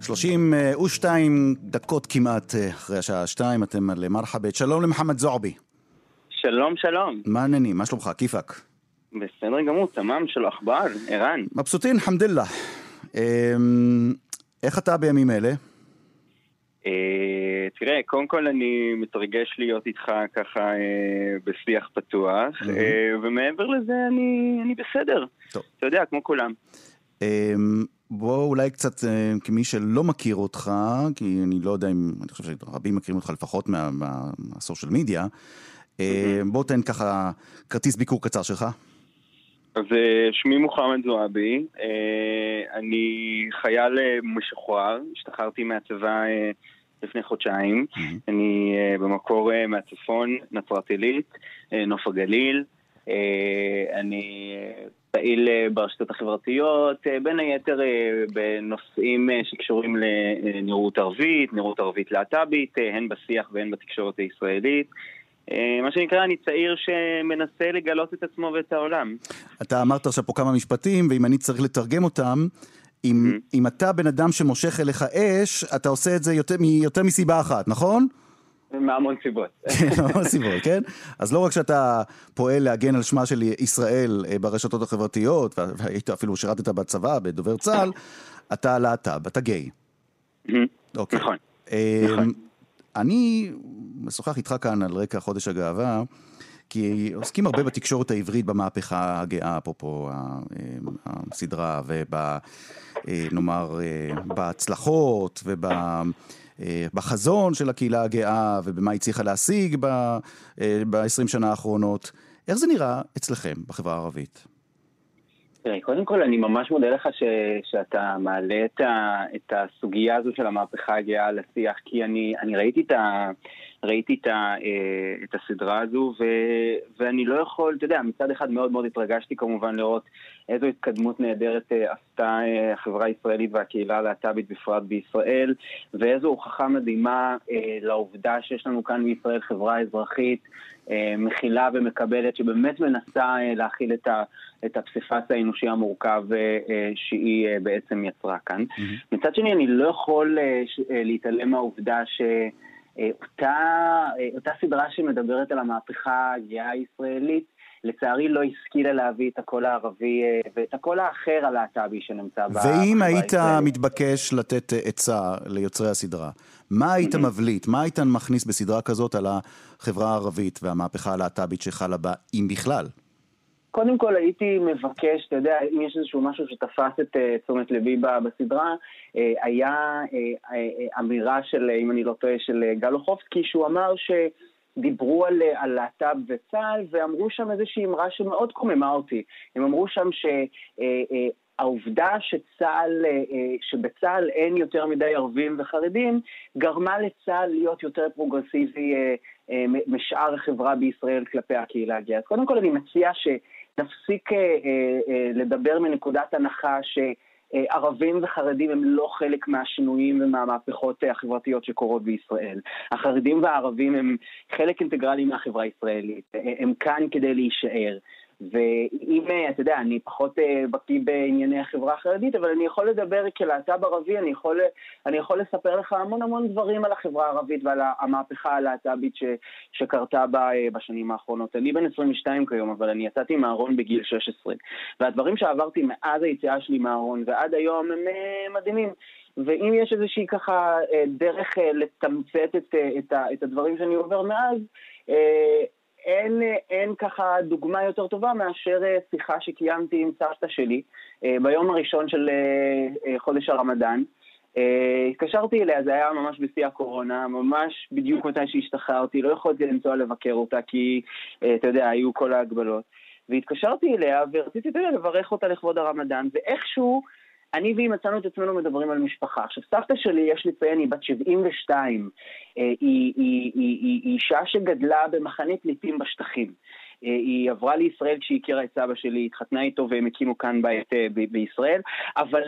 שלושים ושתיים דקות כמעט אה, אחרי השעה שתיים, אתם על מרחבת. שלום למחמד זועבי. שלום, שלום. מה העניינים? מה שלומך? כיפאק? בסדר גמור, תמם של עכבר, ערן. מבסוטין, חמדיללה. אמ, איך אתה בימים אלה? אה, תראה, קודם כל אני מתרגש להיות איתך ככה אה, בשיח פתוח, ומעבר לזה אני בסדר. אתה יודע, כמו כולם. בוא אולי קצת, אה, כמי שלא מכיר אותך, כי אני לא יודע אם, אני חושב שרבים מכירים אותך לפחות מהסושיאל מדיה, אה, בוא תן ככה כרטיס ביקור קצר שלך. אז אה, שמי מוחמד זועבי, אני חייל משוחרר, השתחררתי מהצבא לפני חודשיים. Mm-hmm. אני במקור מהצפון, נצרת עילית, נוף הגליל. Uh, אני פעיל uh, ברשתות החברתיות, uh, בין היתר בנושאים שקשורים לנראות ערבית, נראות ערבית להט"בית, הן בשיח והן בתקשורת הישראלית. אה, מה שנקרא, אני צעיר שמנסה לגלות את עצמו ואת העולם. אתה אמרת עכשיו פה כמה משפטים, ואם אני צריך לתרגם אותם, אם, mm-hmm. אם אתה בן אדם שמושך אליך אש, אתה עושה את זה יותר, יותר מסיבה אחת, נכון? מהמון סיבות. [LAUGHS] מהמון סיבות, כן? אז לא רק שאתה פועל להגן על שמה של ישראל אה, ברשתות החברתיות, והיית אפילו שירתת בצבא, בדובר צה"ל, אתה להט"ב, אתה גיי. אוקיי. נכון. אה, נכון. אני משוחח איתך כאן על רקע חודש הגאווה, כי עוסקים הרבה בתקשורת העברית במהפכה הגאה, אפרופו הסדרה, ונאמר, בהצלחות ובחזון של הקהילה הגאה, ובמה היא הצליחה להשיג ב-20 שנה האחרונות. איך זה נראה אצלכם בחברה הערבית? תראה, קודם כל אני ממש מודה לך ש, שאתה מעלה את, ה, את הסוגיה הזו של המהפכה הגאה לשיח, כי אני, אני ראיתי את ה... ראיתי את, ה, אה, את הסדרה הזו, ו, ואני לא יכול, אתה יודע, מצד אחד מאוד מאוד התרגשתי כמובן לראות איזו התקדמות נהדרת אה, עשתה אה, החברה הישראלית והקהילה הלהט"בית בפרט בישראל, ואיזו הוכחה מדהימה לעובדה שיש לנו כאן בישראל חברה אזרחית מכילה ומקבלת, שבאמת מנסה להכיל את, ה, את הפסיפס האנושי המורכב שהיא בעצם יצרה כאן. Mm-hmm. מצד שני, אני לא יכול להתעלם מהעובדה ש... אה, אותה, אה, אותה סדרה שמדברת על המהפכה הגאה הישראלית, לצערי לא השכילה להביא את הקול הערבי אה, ואת הקול האחר הלהט"בי שנמצא בחברה הישראלית. ואם היית מתבקש לתת עצה ליוצרי הסדרה, מה היית מבליט, מה היית מכניס בסדרה כזאת על החברה הערבית והמהפכה הלהט"בית שחלה בה, אם בכלל? קודם כל הייתי מבקש, אתה יודע, אם יש איזשהו משהו שתפס את uh, תשומת ליבי בסדרה, uh, היה uh, אמירה של, אם אני לא טועה, של גל אוחובסקי, שהוא אמר שדיברו על, על להט"ב וצה"ל, ואמרו שם איזושהי אמרה שמאוד קוממה אותי. הם אמרו שם ש... Uh, uh, העובדה שצה"ל, שבצה"ל אין יותר מדי ערבים וחרדים, גרמה לצה"ל להיות יותר פרוגרסיבי משאר החברה בישראל כלפי הקהילה הגאה. אז קודם כל אני מציע ש... נפסיק אה, אה, אה, לדבר מנקודת הנחה שערבים וחרדים הם לא חלק מהשינויים ומהמהפכות החברתיות שקורות בישראל. החרדים והערבים הם חלק אינטגרלי מהחברה הישראלית, הם כאן כדי להישאר. ואם, אה, אתה יודע, אני פחות אה, בקיא בענייני החברה החרדית, אבל אני יכול לדבר כלהט"ב ערבי, אני יכול, אני יכול לספר לך המון המון דברים על החברה הערבית ועל המהפכה הלהט"בית שקרתה בה אה, בשנים האחרונות. אני בן 22 כיום, אבל אני יצאתי מהארון בגיל 16. והדברים שעברתי מאז היציאה שלי מהארון ועד היום הם מדהימים. ואם יש איזושהי ככה דרך לתמצת את, את, את הדברים שאני עובר מאז, אין, אין ככה דוגמה יותר טובה מאשר אה, שיחה שקיימתי עם סבתא שלי אה, ביום הראשון של אה, חודש הרמדאן. התקשרתי אליה, זה היה ממש בשיא הקורונה, ממש בדיוק מתי שהשתחררתי, לא יכולתי לנסוע לבקר אותה כי, אתה יודע, היו כל ההגבלות. והתקשרתי אליה ורציתי, אתה יודע, לברך אותה לכבוד הרמדאן, ואיכשהו אני והיא מצאנו את עצמנו מדברים על משפחה. עכשיו, סבתא שלי, יש לציין, היא בת 72. אה, היא, היא, היא, היא, היא אישה שגדלה במחנה פליטים בשטחים. אה, היא עברה לישראל כשהיא הכירה את סבא שלי, התחתנה איתו והם הקימו כאן בית אה, בישראל, אבל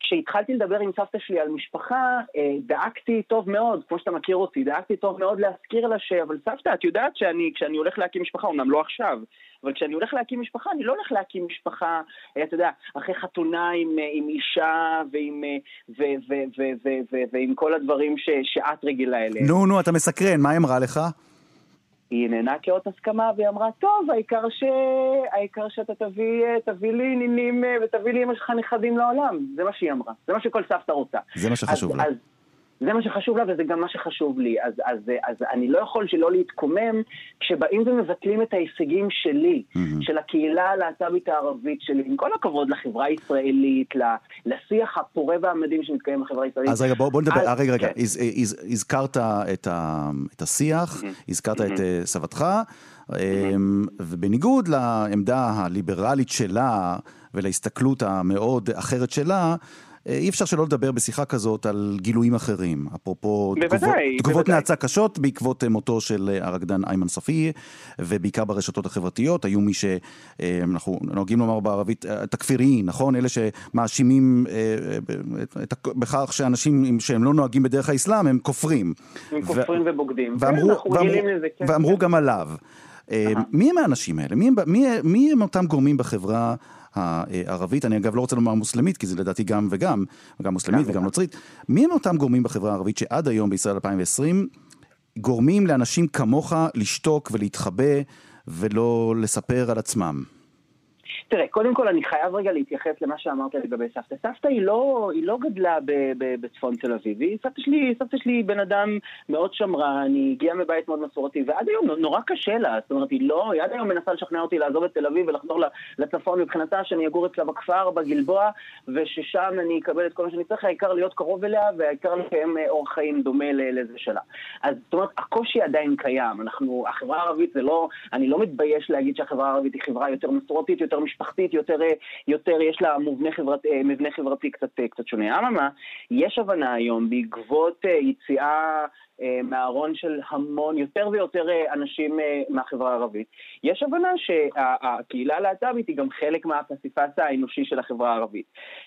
כשהתחלתי לדבר עם סבתא שלי על משפחה, דאגתי טוב מאוד, כמו שאתה מכיר אותי, דאגתי טוב מאוד להזכיר לה ש... אבל סבתא, את יודעת שאני, כשאני הולך להקים משפחה, אמנם לא עכשיו, אבל כשאני הולך להקים משפחה, אני לא הולך להקים משפחה, אה, אתה יודע, אחרי חתונה עם, אה, עם אישה ועם, אה, ו, ו, ו, ועם כל הדברים ש, שאת רגילה אליהם. נו, נו, אתה מסקרן, מה אמרה לך? היא נהנה כאות הסכמה והיא אמרה, טוב, העיקר, ש... העיקר שאתה תביא, תביא לי נינים ותביא לי אמא שלך נכדים לעולם. זה מה שהיא אמרה. זה מה שכל סבתא רוצה. זה מה שחשוב לה. אז, זה מה שחשוב לה וזה גם מה שחשוב לי. אז, אז, אז אני לא יכול שלא להתקומם כשבאים ומבטלים את ההישגים שלי, mm-hmm. של הקהילה הלהט"בית הערבית שלי, עם כל הכבוד לחברה הישראלית, לשיח הפורה והמדהים שמתקיים בחברה הישראלית. אז רגע, בוא, בוא נדבר, אז, רגע, רגע, כן. הז, הז, הזכרת את, ה, את השיח, mm-hmm. הזכרת mm-hmm. את uh, סבתך, mm-hmm. ובניגוד לעמדה הליברלית שלה ולהסתכלות המאוד אחרת שלה, אי אפשר שלא לדבר בשיחה כזאת על גילויים אחרים. אפרופו בוודאי, תגובות נאצה קשות בעקבות מותו של הרקדן איימן ספי, ובעיקר ברשתות החברתיות. היו מי שאנחנו נוהגים לומר בערבית, תכפירי, נכון? אלה שמאשימים בכך שאנשים שהם לא נוהגים בדרך האסלאם הם כופרים. הם כופרים. ובוגדים. ואמרו, כן, ואמרו, ואמרו, כן. ואמרו גם עליו. מי הם האנשים האלה? מי מי, מי הם אותם גורמים בחברה הערבית? אני אגב לא רוצה לומר מוסלמית, כי זה לדעתי גם וגם, גם מוסלמית וגם נוצרית. מי הם אותם גורמים בחברה הערבית שעד היום בישראל 2020 גורמים לאנשים כמוך לשתוק ולהתחבא ולא לספר על עצמם? תראה, קודם כל אני חייב רגע להתייחס למה שאמרת לגבי סבתא. סבתא היא לא, היא לא גדלה ב, ב, בצפון תל אביב, היא, סבתא שלי, סבתא שלי בן אדם מאוד שמרן, היא הגיעה מבית מאוד מסורתי, ועד היום נורא קשה לה, זאת אומרת, היא לא, היא עד היום מנסה לשכנע אותי לעזוב את תל אביב ולחזור לצפון מבחינתה, שאני אגור אצלה בכפר, בגלבוע, וששם אני אקבל את כל מה שאני צריך, העיקר להיות קרוב אליה, והעיקר לקיים אה, אורח חיים דומה לזה שלה. אז זאת אומרת, הקושי עדיין קיים, אנחנו, החברה הערבית זה לא, אני לא מתבייש להגיד שהחברה הערבית היא חברה יותר מסורתית, יותר משפחתית, יותר, יותר יש לה מבנה, חברת, אה, מבנה חברתי קצת, אה, קצת שונה. אממה, יש הבנה היום בעקבות אה, יציאה מהארון של המון, יותר ויותר אנשים מהחברה הערבית. יש הבנה שהקהילה הלהט"בית היא גם חלק מהפסיפס האנושי של החברה הערבית.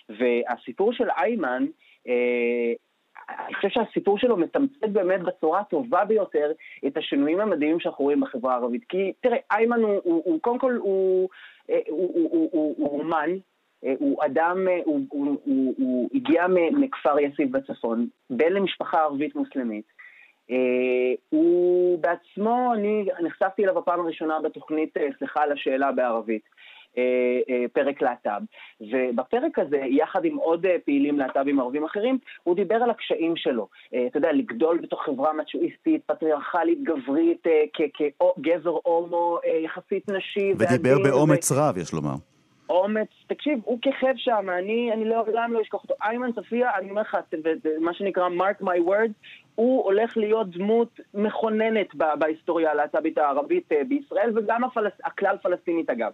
והסיפור של איימן, אני חושב שהסיפור שלו מתמצת באמת בצורה הטובה ביותר את השינויים המדהימים שאנחנו רואים בחברה הערבית. כי תראה, איימן הוא, הוא, הוא קודם כל, הוא, הוא, הוא, אומן, אדם, הוא, הוא, הוא, הוא הגיע מכפר יסיף בצפון, בן למשפחה ערבית מוסלמית. הוא בעצמו, אני נחשפתי אליו בפעם הראשונה בתוכנית, סליחה על השאלה בערבית. אה, אה, פרק להט"ב. ובפרק הזה, יחד עם עוד אה, פעילים להט"בים ערבים אחרים, הוא דיבר על הקשיים שלו. אתה יודע, לגדול בתוך חברה מצ'ואיסטית, פטריארכלית, גברית, כגזר הומו, יחסית נשי. ודיבר באומץ רב, יש לומר. אומץ, תקשיב, הוא כיכב שם, אני, אני לעולם לא אשכח אותו. איימן צפיה, אני אומר לך, מה שנקרא mark my words, הוא הולך להיות דמות מכוננת בהיסטוריה הלהט"בית הערבית בישראל, וגם הפלס, הכלל פלסטינית אגב.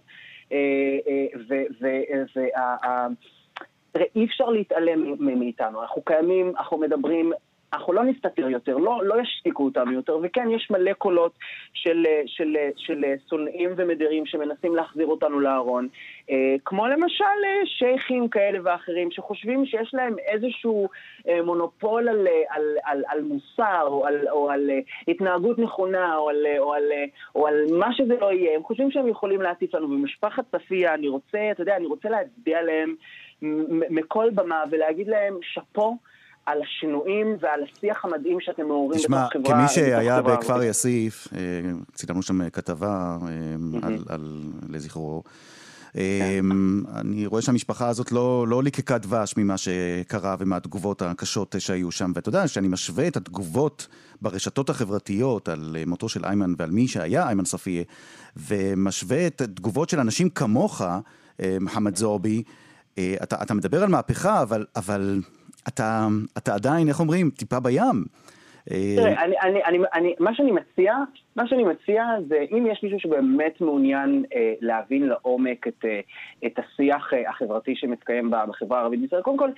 אי אפשר להתעלם מאיתנו, אנחנו קיימים, אנחנו מדברים אנחנו לא נסתתר יותר, לא, לא ישתיקו אותנו יותר, וכן, יש מלא קולות של, של, של, של שונאים ומדירים שמנסים להחזיר אותנו לארון, אה, כמו למשל אה, שייחים כאלה ואחרים שחושבים שיש להם איזשהו אה, מונופול על, על, על, על מוסר או על, או על אה, התנהגות נכונה או על, או, על, או על מה שזה לא יהיה, הם חושבים שהם יכולים להטיף לנו. במשפחת צפיה, אני רוצה, אתה יודע, אני רוצה להצביע להם מכל במה ולהגיד להם שאפו. על השינויים ועל השיח המדהים שאתם מעוררים בתוך חברה. תשמע, כמי שהיה בכפר יאסיף, אה, צילמנו שם כתבה אה, על, לזכרו. כן. אני רואה שהמשפחה הזאת לא, לא ליקקה דבש ממה שקרה ומהתגובות הקשות שהיו שם. ואתה יודע, כשאני משווה את התגובות ברשתות החברתיות על מותו של איימן ועל מי שהיה איימן ספיה, ומשווה את התגובות של אנשים כמוך, אה, מוחמד זועבי, אתה, אתה מדבר על מהפכה, אבל, אבל אתה, אתה עדיין, איך אומרים, טיפה בים. תראה, אני, אני, אני, אני, מה שאני מציע, מה שאני מציע זה אם יש מישהו שבאמת מעוניין אה, להבין לעומק את, אה, את השיח אה, החברתי שמתקיים בחברה הערבית בישראל, קודם כל,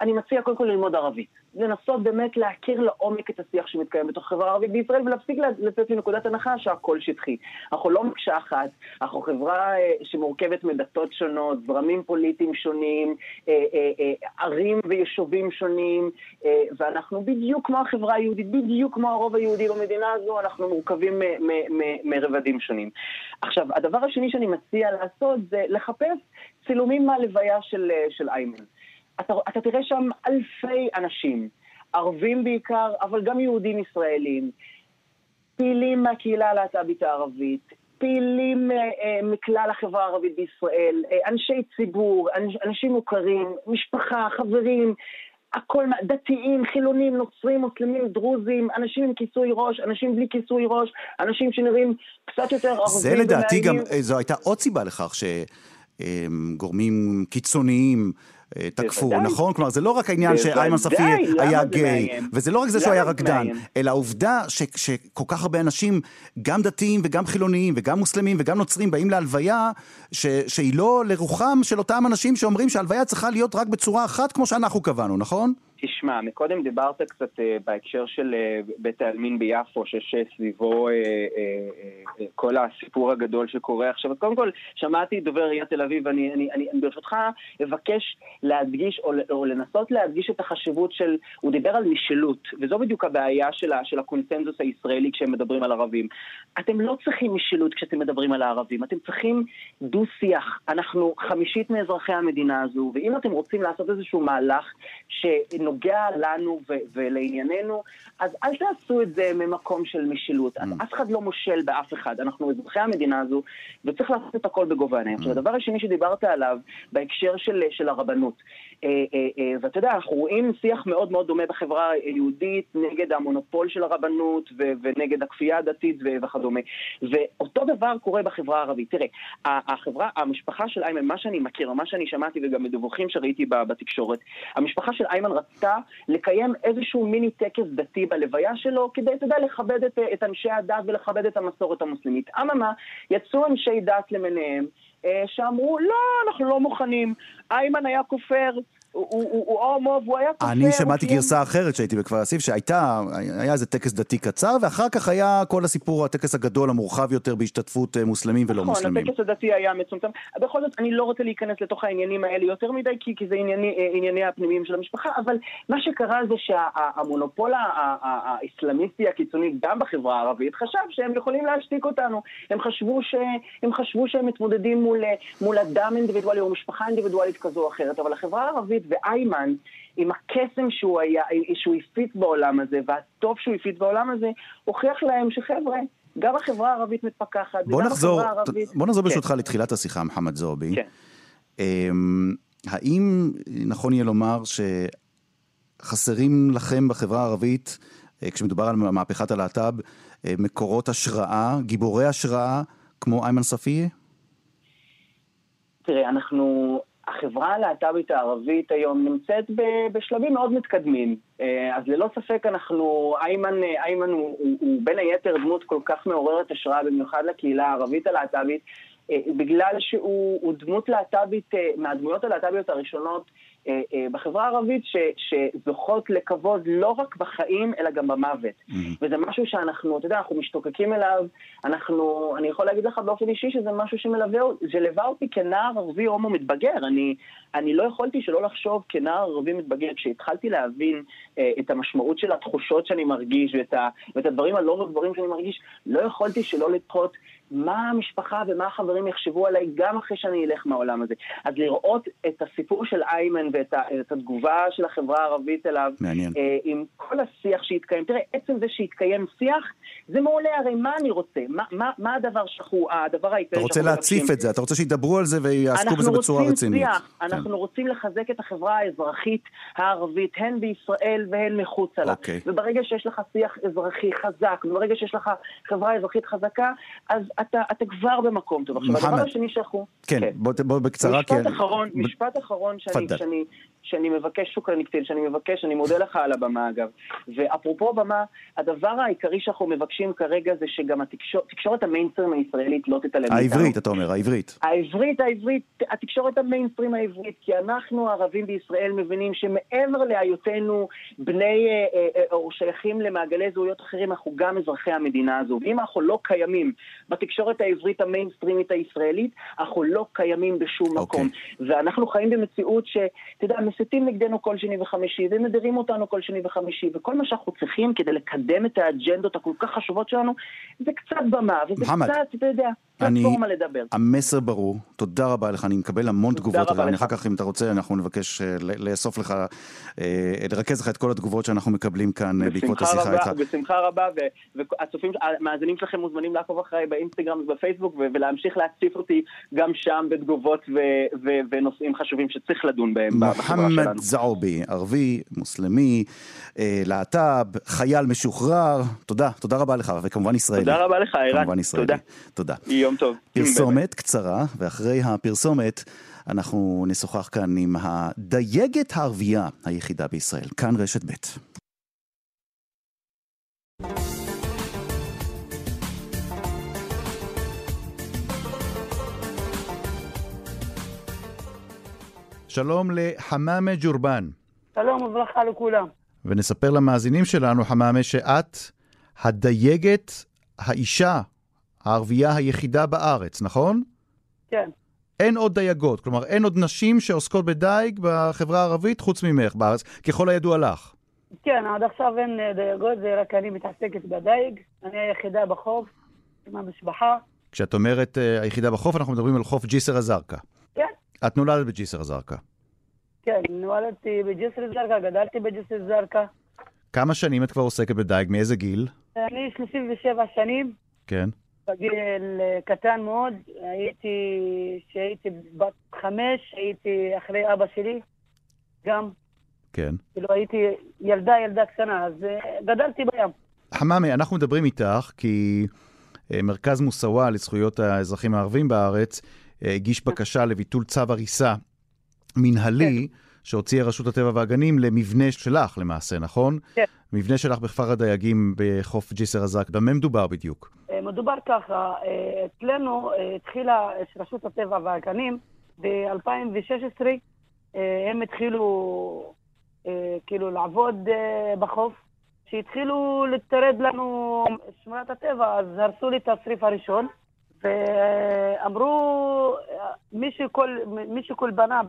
אני מציע קודם כל ללמוד ערבית. לנסות באמת להכיר לעומק את השיח שמתקיים בתוך החברה הערבית בישראל ולהפסיק לצאת מנקודת הנחה שהכל שטחי. אנחנו לא מקשה אחת, אנחנו חברה אה, שמורכבת מדתות שונות, זרמים פוליטיים שונים, אה, אה, ערים ויישובים שונים, ואנחנו בדיוק כמו החברה היהודית, בדיוק כמו הרוב היהודי במדינה הזו, אנחנו מורכבים מרבדים שונים. עכשיו, הדבר השני שאני מציע לעשות זה לחפש צילומים מהלוויה של, של איימן. אתה, אתה תראה שם אלפי אנשים, ערבים בעיקר, אבל גם יהודים ישראלים, פעילים מהקהילה הלהט"בית הערבית, פעילים אה, אה, מכלל החברה הערבית בישראל, אה, אנשי ציבור, אנש, אנשים מוכרים, משפחה, חברים, הכל, דתיים, חילונים, נוצרים, מוסלמים, דרוזים, אנשים עם כיסוי ראש, אנשים בלי כיסוי ראש, אנשים שנראים קצת יותר ערבים. זה לדעתי גם, זו הייתה עוד סיבה לכך שגורמים קיצוניים תקפו, בוודאי. נכון? כלומר, זה לא רק העניין שאיימן ספי היה גיי, וזה לא רק זה שהוא היה רקדן, אלא העובדה שכל כך הרבה אנשים, גם דתיים וגם חילוניים וגם מוסלמים וגם נוצרים, באים להלוויה שהיא לא לרוחם של אותם אנשים שאומרים שההלוויה צריכה להיות רק בצורה אחת כמו שאנחנו קבענו, נכון? תשמע, מקודם דיברת קצת uh, בהקשר של uh, בית העלמין ביפו, שיש סביבו uh, uh, uh, כל הסיפור הגדול שקורה עכשיו. קודם כל, שמעתי דובר עיריית תל אביב, ואני אני, אני, אני ברשותך אבקש להדגיש, או, או לנסות להדגיש את החשיבות של, הוא דיבר על משילות, וזו בדיוק הבעיה של, של הקונצנזוס הישראלי כשהם מדברים על ערבים. אתם לא צריכים משילות כשאתם מדברים על הערבים, אתם צריכים דו-שיח. אנחנו חמישית מאזרחי המדינה הזו, ואם אתם רוצים לעשות איזשהו מהלך ש... נוגע לנו ו- ולענייננו, אז אל תעשו את זה ממקום של משילות. Mm. אף אחד לא מושל באף אחד, אנחנו אזרחי המדינה הזו, וצריך לעשות את הכל בגובה העיניים. Mm. הדבר השני שדיברת עליו, בהקשר של, של הרבנות, אה, אה, אה, ואתה יודע, אנחנו רואים שיח מאוד מאוד דומה בחברה היהודית נגד המונופול של הרבנות ו- ונגד הכפייה הדתית ו- וכדומה. ואותו דבר קורה בחברה הערבית. תראה, החברה, המשפחה של איימן, מה שאני מכיר, מה שאני שמעתי וגם בדיווחים שראיתי בתקשורת, המשפחה של איימן רצתה לקיים איזשהו מיני טקס דתי בלוויה שלו, כדי, אתה יודע, לכבד את, את אנשי הדת ולכבד את המסורת המוסלמית. אממה, יצאו אנשי דת למיניהם, אה, שאמרו, לא, אנחנו לא מוכנים. איימן היה כופר, הוא הומו והוא היה כופר. אני שמעתי גרסה אחרת שהייתי בכפר אסיף, שהייתה, היה איזה טקס דתי קצר, ואחר כך היה כל הסיפור, הטקס הגדול, המורחב יותר, בהשתתפות אה, מוסלמים ולא מוסלמים. נכון, הטקס הדתי היה מצומצם. בכל זאת, אני לא רוצה להיכנס לתוך העניינים האלה יותר מדי, כי זה אה, ענייני הפנימיים של המשפחה, אבל מה שקרה זה שהמונופול האסלאמיסטי הקיצוני, גם בחברה הערבית, חשב שהם יכולים להשתיק אותנו. הם חשבו שהם מתמודדים מול אדם אינדיבידואלי או משפחה אינדיבידואלית כזו או אחרת, אבל החברה הערבית דוד ואיימן, עם הקסם שהוא, היה, שהוא הפיץ בעולם הזה, והטוב שהוא הפיץ בעולם הזה, הוכיח להם שחבר'ה, גם החברה הערבית מתפכחת, בוא נחזור, הערבית... בוא נחזור כן. ברשותך לתחילת השיחה, מוחמד זועבי. כן. אמ, האם נכון יהיה לומר שחסרים לכם בחברה הערבית, אה, כשמדובר על מהפכת הלהט"ב, אה, מקורות השראה, גיבורי השראה, כמו איימן ספיה? תראה, אנחנו החברה הלהט"בית הערבית היום נמצאת בשלבים מאוד מתקדמים. אה, אז ללא ספק אנחנו, איימן, איימן הוא, הוא, הוא בין היתר דמות כל כך מעוררת השראה, במיוחד לקהילה הערבית הלהט"בית, אה, בגלל שהוא דמות להט"בית, אה, מהדמויות הלהט"ביות הראשונות אה, אה, בחברה הערבית ש, שזוכות לכבוד לא רק בחיים, אלא גם במוות. Mm-hmm. וזה משהו שאנחנו, אתה יודע, אנחנו משתוקקים אליו, אנחנו, אני יכול להגיד לך באופן אישי שזה משהו שמלווה, שליווה אותי כנער ערבי הומו מתבגר. אני, אני לא יכולתי שלא לחשוב כנער ערבי מתבגר, כשהתחלתי להבין אה, את המשמעות של התחושות שאני מרגיש ואת, ה, ואת הדברים הלא דברים שאני מרגיש, לא יכולתי שלא לדחות מה המשפחה ומה החברים יחשבו עליי גם אחרי שאני אלך מהעולם הזה. אז לראות את הסיפור של איימן ואת ה, התגובה של החברה הערבית אליו, מעניין. אה, עם כל השיח שהתקיים, תראה, עצם זה שהתקיים שיח, זה מעולה, הרי מה אני רוצה? מה, מה, מה הדבר שאנחנו, הדבר העיקרי אתה רוצה להציף את זה, אתה רוצה שידברו על זה ויעסקו בזה בצורה רצינית. שיח, כן. אנחנו רוצים לחזק את החברה האזרחית הערבית, הן בישראל והן מחוצה לה. אוקיי. וברגע שיש לך שיח אזרחי חזק, וברגע שיש לך חברה אזרחית חזקה, אז אתה, אתה כבר במקום טוב. עכשיו, הדבר השני שאנחנו... כן, כן. בוא, בוא בקצרה, משפט כן. אחרון, ב... משפט אחרון שאני, שאני, שאני מבקש, שוקרן קטיל, שאני מבקש, אני מודה לך על הבמה אגב. ואפרופו במה, הדבר העיקרי שאנחנו מבקשים כרגע זה שגם התקשורת, תקשורת המיינסטרים הישראלית לא תתעלם העברית, אתה אומר, העברית. העברית, העברית, התקשורת המיינסטרים העברית, כי אנחנו הערבים בישראל מבינים שמעבר להיותנו בני אה, אה, אה, או שייכים למעגלי זהויות אחרים, אנחנו גם אזרחי המדינה הזו. ואם אנחנו לא קיימים בתקשורת העברית המיינסטרימית הישראלית, אנחנו לא קיימים בשום okay. אוקיי. מקום. ואנחנו חיים במציאות שאתה יודע, מסיתים נגדנו כל שני וחמישי, ומדירים אותנו כל שני וחמישי, וכל מה שאנחנו צריכים כדי לקדם את האג'נדות הכל כך חשובות שלנו, זה קצת במה, וזה מחמד, קצת, אתה יודע, פלטפורמה לדבר. המסר ברור, תודה רבה לך, אני מקבל המון תגובות, אני אחר כך, אם אתה רוצה, אנחנו נבקש אה, לאסוף לך, אה, לרכז לך את כל התגובות שאנחנו מקבלים כאן אה, בעקבות השיחה איתך. בשמחה רבה, והצופים, המאזינים שלכם מוזמנים לעקוב אחריי באינסטגרם ובפייסבוק, ולהמשיך להציף אותי גם שם בתגובות ונושאים חשובים שצריך לדון בהם בחברה שלנו. מוחמד זעובי, ערבי, מוסלמי, להט"ב, חייל משוחרר, תודה, תודה רבה לך, וכמובן ישראלי. תודה רבה לך, ערן, תודה. תודה. יום טוב. פרסומת קצרה, ואחרי הפרסומת אנחנו נשוחח כאן עם הדייגת הערבייה היחידה בישראל, כאן רשת ב'. שלום לחמאמה ג'ורבן. שלום וברכה לכולם. ונספר למאזינים שלנו, חמאמה, שאת הדייגת, האישה הערבייה היחידה בארץ, נכון? כן. אין עוד דייגות, כלומר אין עוד נשים שעוסקות בדייג בחברה הערבית חוץ ממך בארץ, ככל הידוע לך. כן, עד עכשיו אין אה, דייגות, זה רק אני מתעסקת בדייג. אני היחידה בחוף, עם המשפחה. כשאת אומרת uh, היחידה בחוף, אנחנו מדברים על חוף ג'יסר א-זרקא. את נולדת בג'יסר א-זרקא. כן, נולדתי בג'יסר א-זרקא, גדלתי בג'יסר א-זרקא. כמה שנים את כבר עוסקת בדייג? מאיזה גיל? אני 37 שנים. כן. בגיל אה, קטן מאוד, הייתי, כשהייתי בת חמש, הייתי אחרי אבא שלי, גם. כן. כאילו הייתי ילדה, ילדה קטנה, אז אה, גדלתי בים. חמאמי, אנחנו מדברים איתך כי אה, מרכז מוסאווה לזכויות האזרחים הערבים בארץ הגיש בקשה לביטול צו הריסה מנהלי. כן. שהוציאה רשות הטבע והגנים למבנה שלך למעשה, נכון? כן. מבנה שלך בכפר הדייגים בחוף ג'יסר א-זרק. במה מדובר בדיוק? מדובר ככה, אצלנו התחילה רשות הטבע והגנים ב-2016, הם התחילו כאילו לעבוד בחוף. כשהתחילו לטרד לנו שמורת הטבע, אז הרסו לי את הצריף הראשון. ואמרו, מי שכל בנה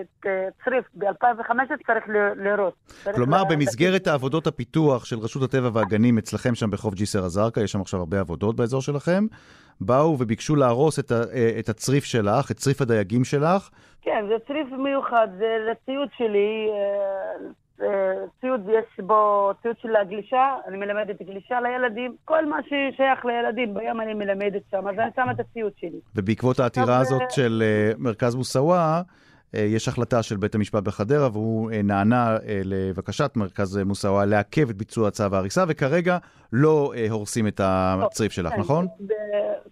את צריף ב-2015 צריך לראות. כלומר, במסגרת העבודות הפיתוח של רשות הטבע והגנים אצלכם שם בחוף ג'יסר א-זרקא, יש שם עכשיו הרבה עבודות באזור שלכם, באו וביקשו להרוס את, ה, את הצריף שלך, את צריף הדייגים שלך. כן, זה צריף מיוחד, זה לציוד שלי. אה, ציוד, יש בו ציוד של הגלישה, אני מלמדת גלישה לילדים, כל מה ששייך לילדים בים אני מלמדת שם, אז אני שמה את הציוד שלי. ובעקבות העתירה הזאת אה, של uh, מרכז מוסאווה, uh, יש החלטה של בית המשפט בחדרה, והוא נענה לבקשת מרכז מוסאווה לעכב את ביצוע צו ההריסה, וכרגע לא הורסים את הצריף שלך, כן, נכון?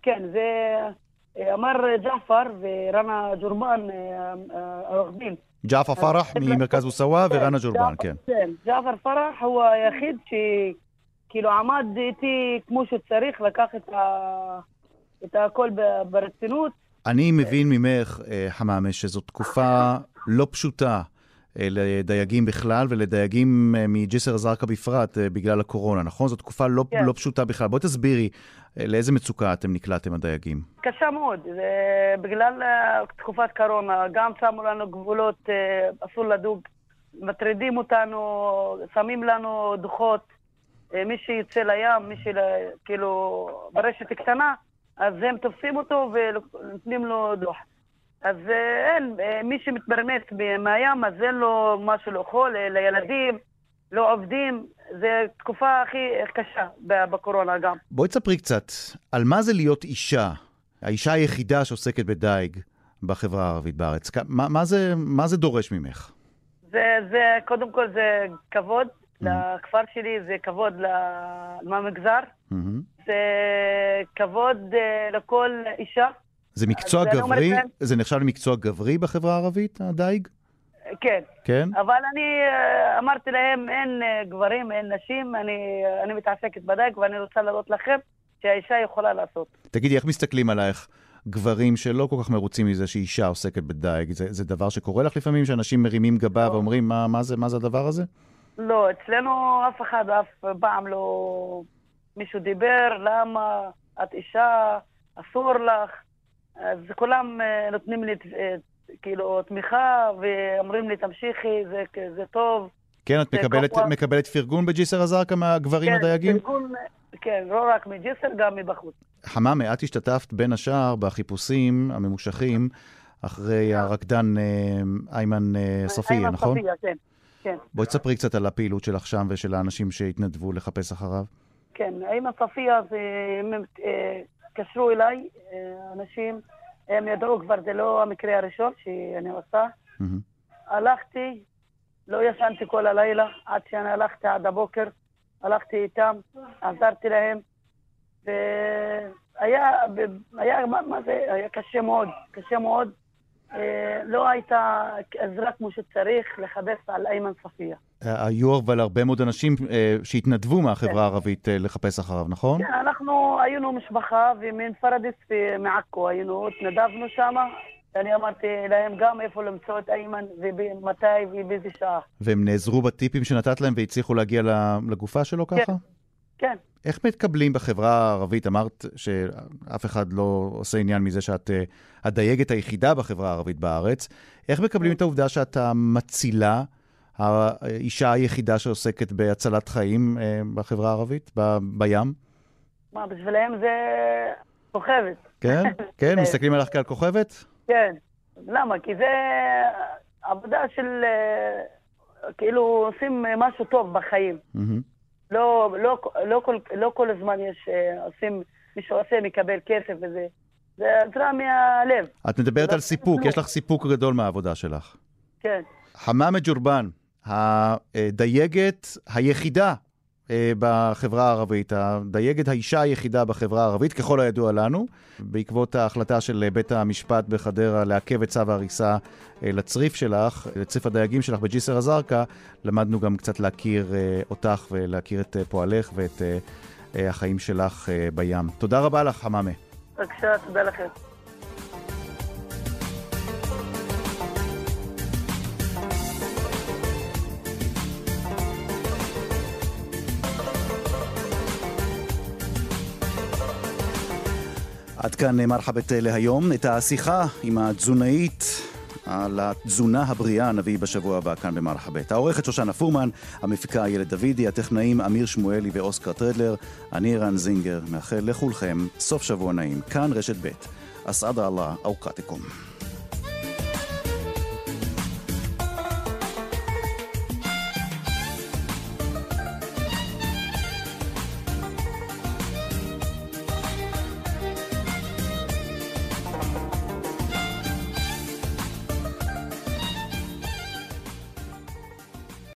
כן, זה אמר ג'עפר ורנה ג'ורמן, העורך דין. ג'עפר פרח ממרכז מוסאווה ורנה ג'ורבן, כן. כן, ג'עפר פרח הוא היחיד שכאילו עמד איתי כמו שצריך, לקח את הכל ברצינות. אני מבין ממך, חמאמה, שזו תקופה לא פשוטה לדייגים בכלל ולדייגים אה, מג'סר א-זרקא בפרט בגלל הקורונה, נכון? זו תקופה לא, כן. לא פשוטה בכלל. בואי תסבירי לאיזה מצוקה אתם נקלעתם הדייגים. קשה מאוד, בגלל תקופת קורונה, גם שמו לנו גבולות, אסור לדוג, מטרידים אותנו, שמים לנו דוחות, מי שיוצא לים, מי שכאילו ברשת קטנה, אז הם תופסים אותו ונותנים לו דוח. אז אה, אין, אה, מי שמתפרנס מהים, אז אין לו משהו לאכול, אה, לילדים, לא עובדים. זו תקופה הכי קשה בקורונה גם. בואי תספרי קצת, על מה זה להיות אישה, האישה היחידה שעוסקת בדייג בחברה הערבית בארץ. מה, מה, זה, מה זה דורש ממך? זה, זה, קודם כל זה כבוד mm-hmm. לכפר שלי, זה כבוד למגזר, mm-hmm. זה כבוד לכל אישה. זה מקצוע גברי? זה נחשב למקצוע גברי בחברה הערבית, הדייג? כן. כן? אבל אני אה, אמרתי להם, אין אה, גברים, אין נשים, אני, אני מתעסקת בדייג ואני רוצה להראות לכם שהאישה יכולה לעשות. תגידי, איך מסתכלים עלייך גברים שלא כל כך מרוצים מזה שאישה עוסקת בדייג? זה, זה דבר שקורה לך לפעמים, שאנשים מרימים גבה לא. ואומרים, מה, מה, זה, מה זה הדבר הזה? לא, אצלנו אף אחד אף פעם לא... מישהו דיבר, למה את אישה, אסור לך. אז כולם אה, נותנים לי אה, כאילו תמיכה ואומרים לי תמשיכי, זה, זה טוב. כן, את מקבלת, כל... מקבלת פרגון בג'יסר א-זרקא מהגברים כן, הדייגים? פרגון, כן, לא רק מג'יסר, גם מבחוץ. חמאמה, את השתתפת בין השאר בחיפושים הממושכים אחרי כן. הרקדן אה, איימן סופיה, נכון? איימן סופיה, כן. כן. בואי תספרי קצת על הפעילות שלך שם ושל האנשים שהתנדבו לחפש אחריו. כן, איימן סופיה זה התקשרו אליי אה, אנשים, הם ידעו כבר, זה לא המקרה הראשון שאני עושה. הלכתי, לא ישנתי כל הלילה, עד שאני הלכתי עד הבוקר, הלכתי איתם, עזרתי להם, והיה, היה, מה, מה זה, היה קשה מאוד, קשה מאוד, לא הייתה עזרה כמו שצריך לחפש על איימן ספיה. היו אבל הרבה מאוד אנשים שהתנדבו מהחברה כן. הערבית לחפש אחריו, נכון? כן, אנחנו היינו משפחה ומן פרדיס ומעכו היינו, התנדבנו שם. אני אמרתי להם גם איפה למצוא את איימן ומתי ובאיזה שעה. והם נעזרו בטיפים שנתת להם והצליחו להגיע לגופה שלו ככה? כן, כן. איך מתקבלים בחברה הערבית? אמרת שאף אחד לא עושה עניין מזה שאת אה, הדייגת היחידה בחברה הערבית בארץ. איך מקבלים את העובדה שאתה מצילה, האישה היחידה שעוסקת בהצלת חיים אה, בחברה הערבית, ב- בים? מה, בשבילם זה כוכבת. כן? [LAUGHS] כן? מסתכלים עליך כעל כוכבת? כן. למה? כי זה עבודה של... אה, כאילו עושים משהו טוב בחיים. Mm-hmm. לא, לא, לא, כל, לא כל הזמן יש, אה, עושים, מי שעושה מקבל כסף וזה. זה עזרה מהלב. את מדברת על סיפוק, יש לך סיפוק גדול מהעבודה שלך. כן. חמאמה ג'ורבן, הדייגת היחידה בחברה הערבית, הדייגת האישה היחידה בחברה הערבית, ככל הידוע לנו, בעקבות ההחלטה של בית המשפט בחדרה לעכב את צו ההריסה אה, לצריף שלך, לצריף הדייגים שלך בג'יסר א-זרקא, למדנו גם קצת להכיר אה, אותך ולהכיר את פועלך ואת החיים שלך בים. תודה רבה לך, חמאמה. בבקשה, תודה לכם. עד כאן מרחבת להיום. את השיחה עם התזונאית על התזונה הבריאה נביא בשבוע הבא כאן במרחבת. העורכת שושנה פורמן, המפיקה איילת דוידי, הטכנאים אמיר שמואלי ואוסקר טרדלר, אני רן זינגר, מאחל לכולכם סוף שבוע נעים. כאן רשת ב', אסעד אללה אוקתקום.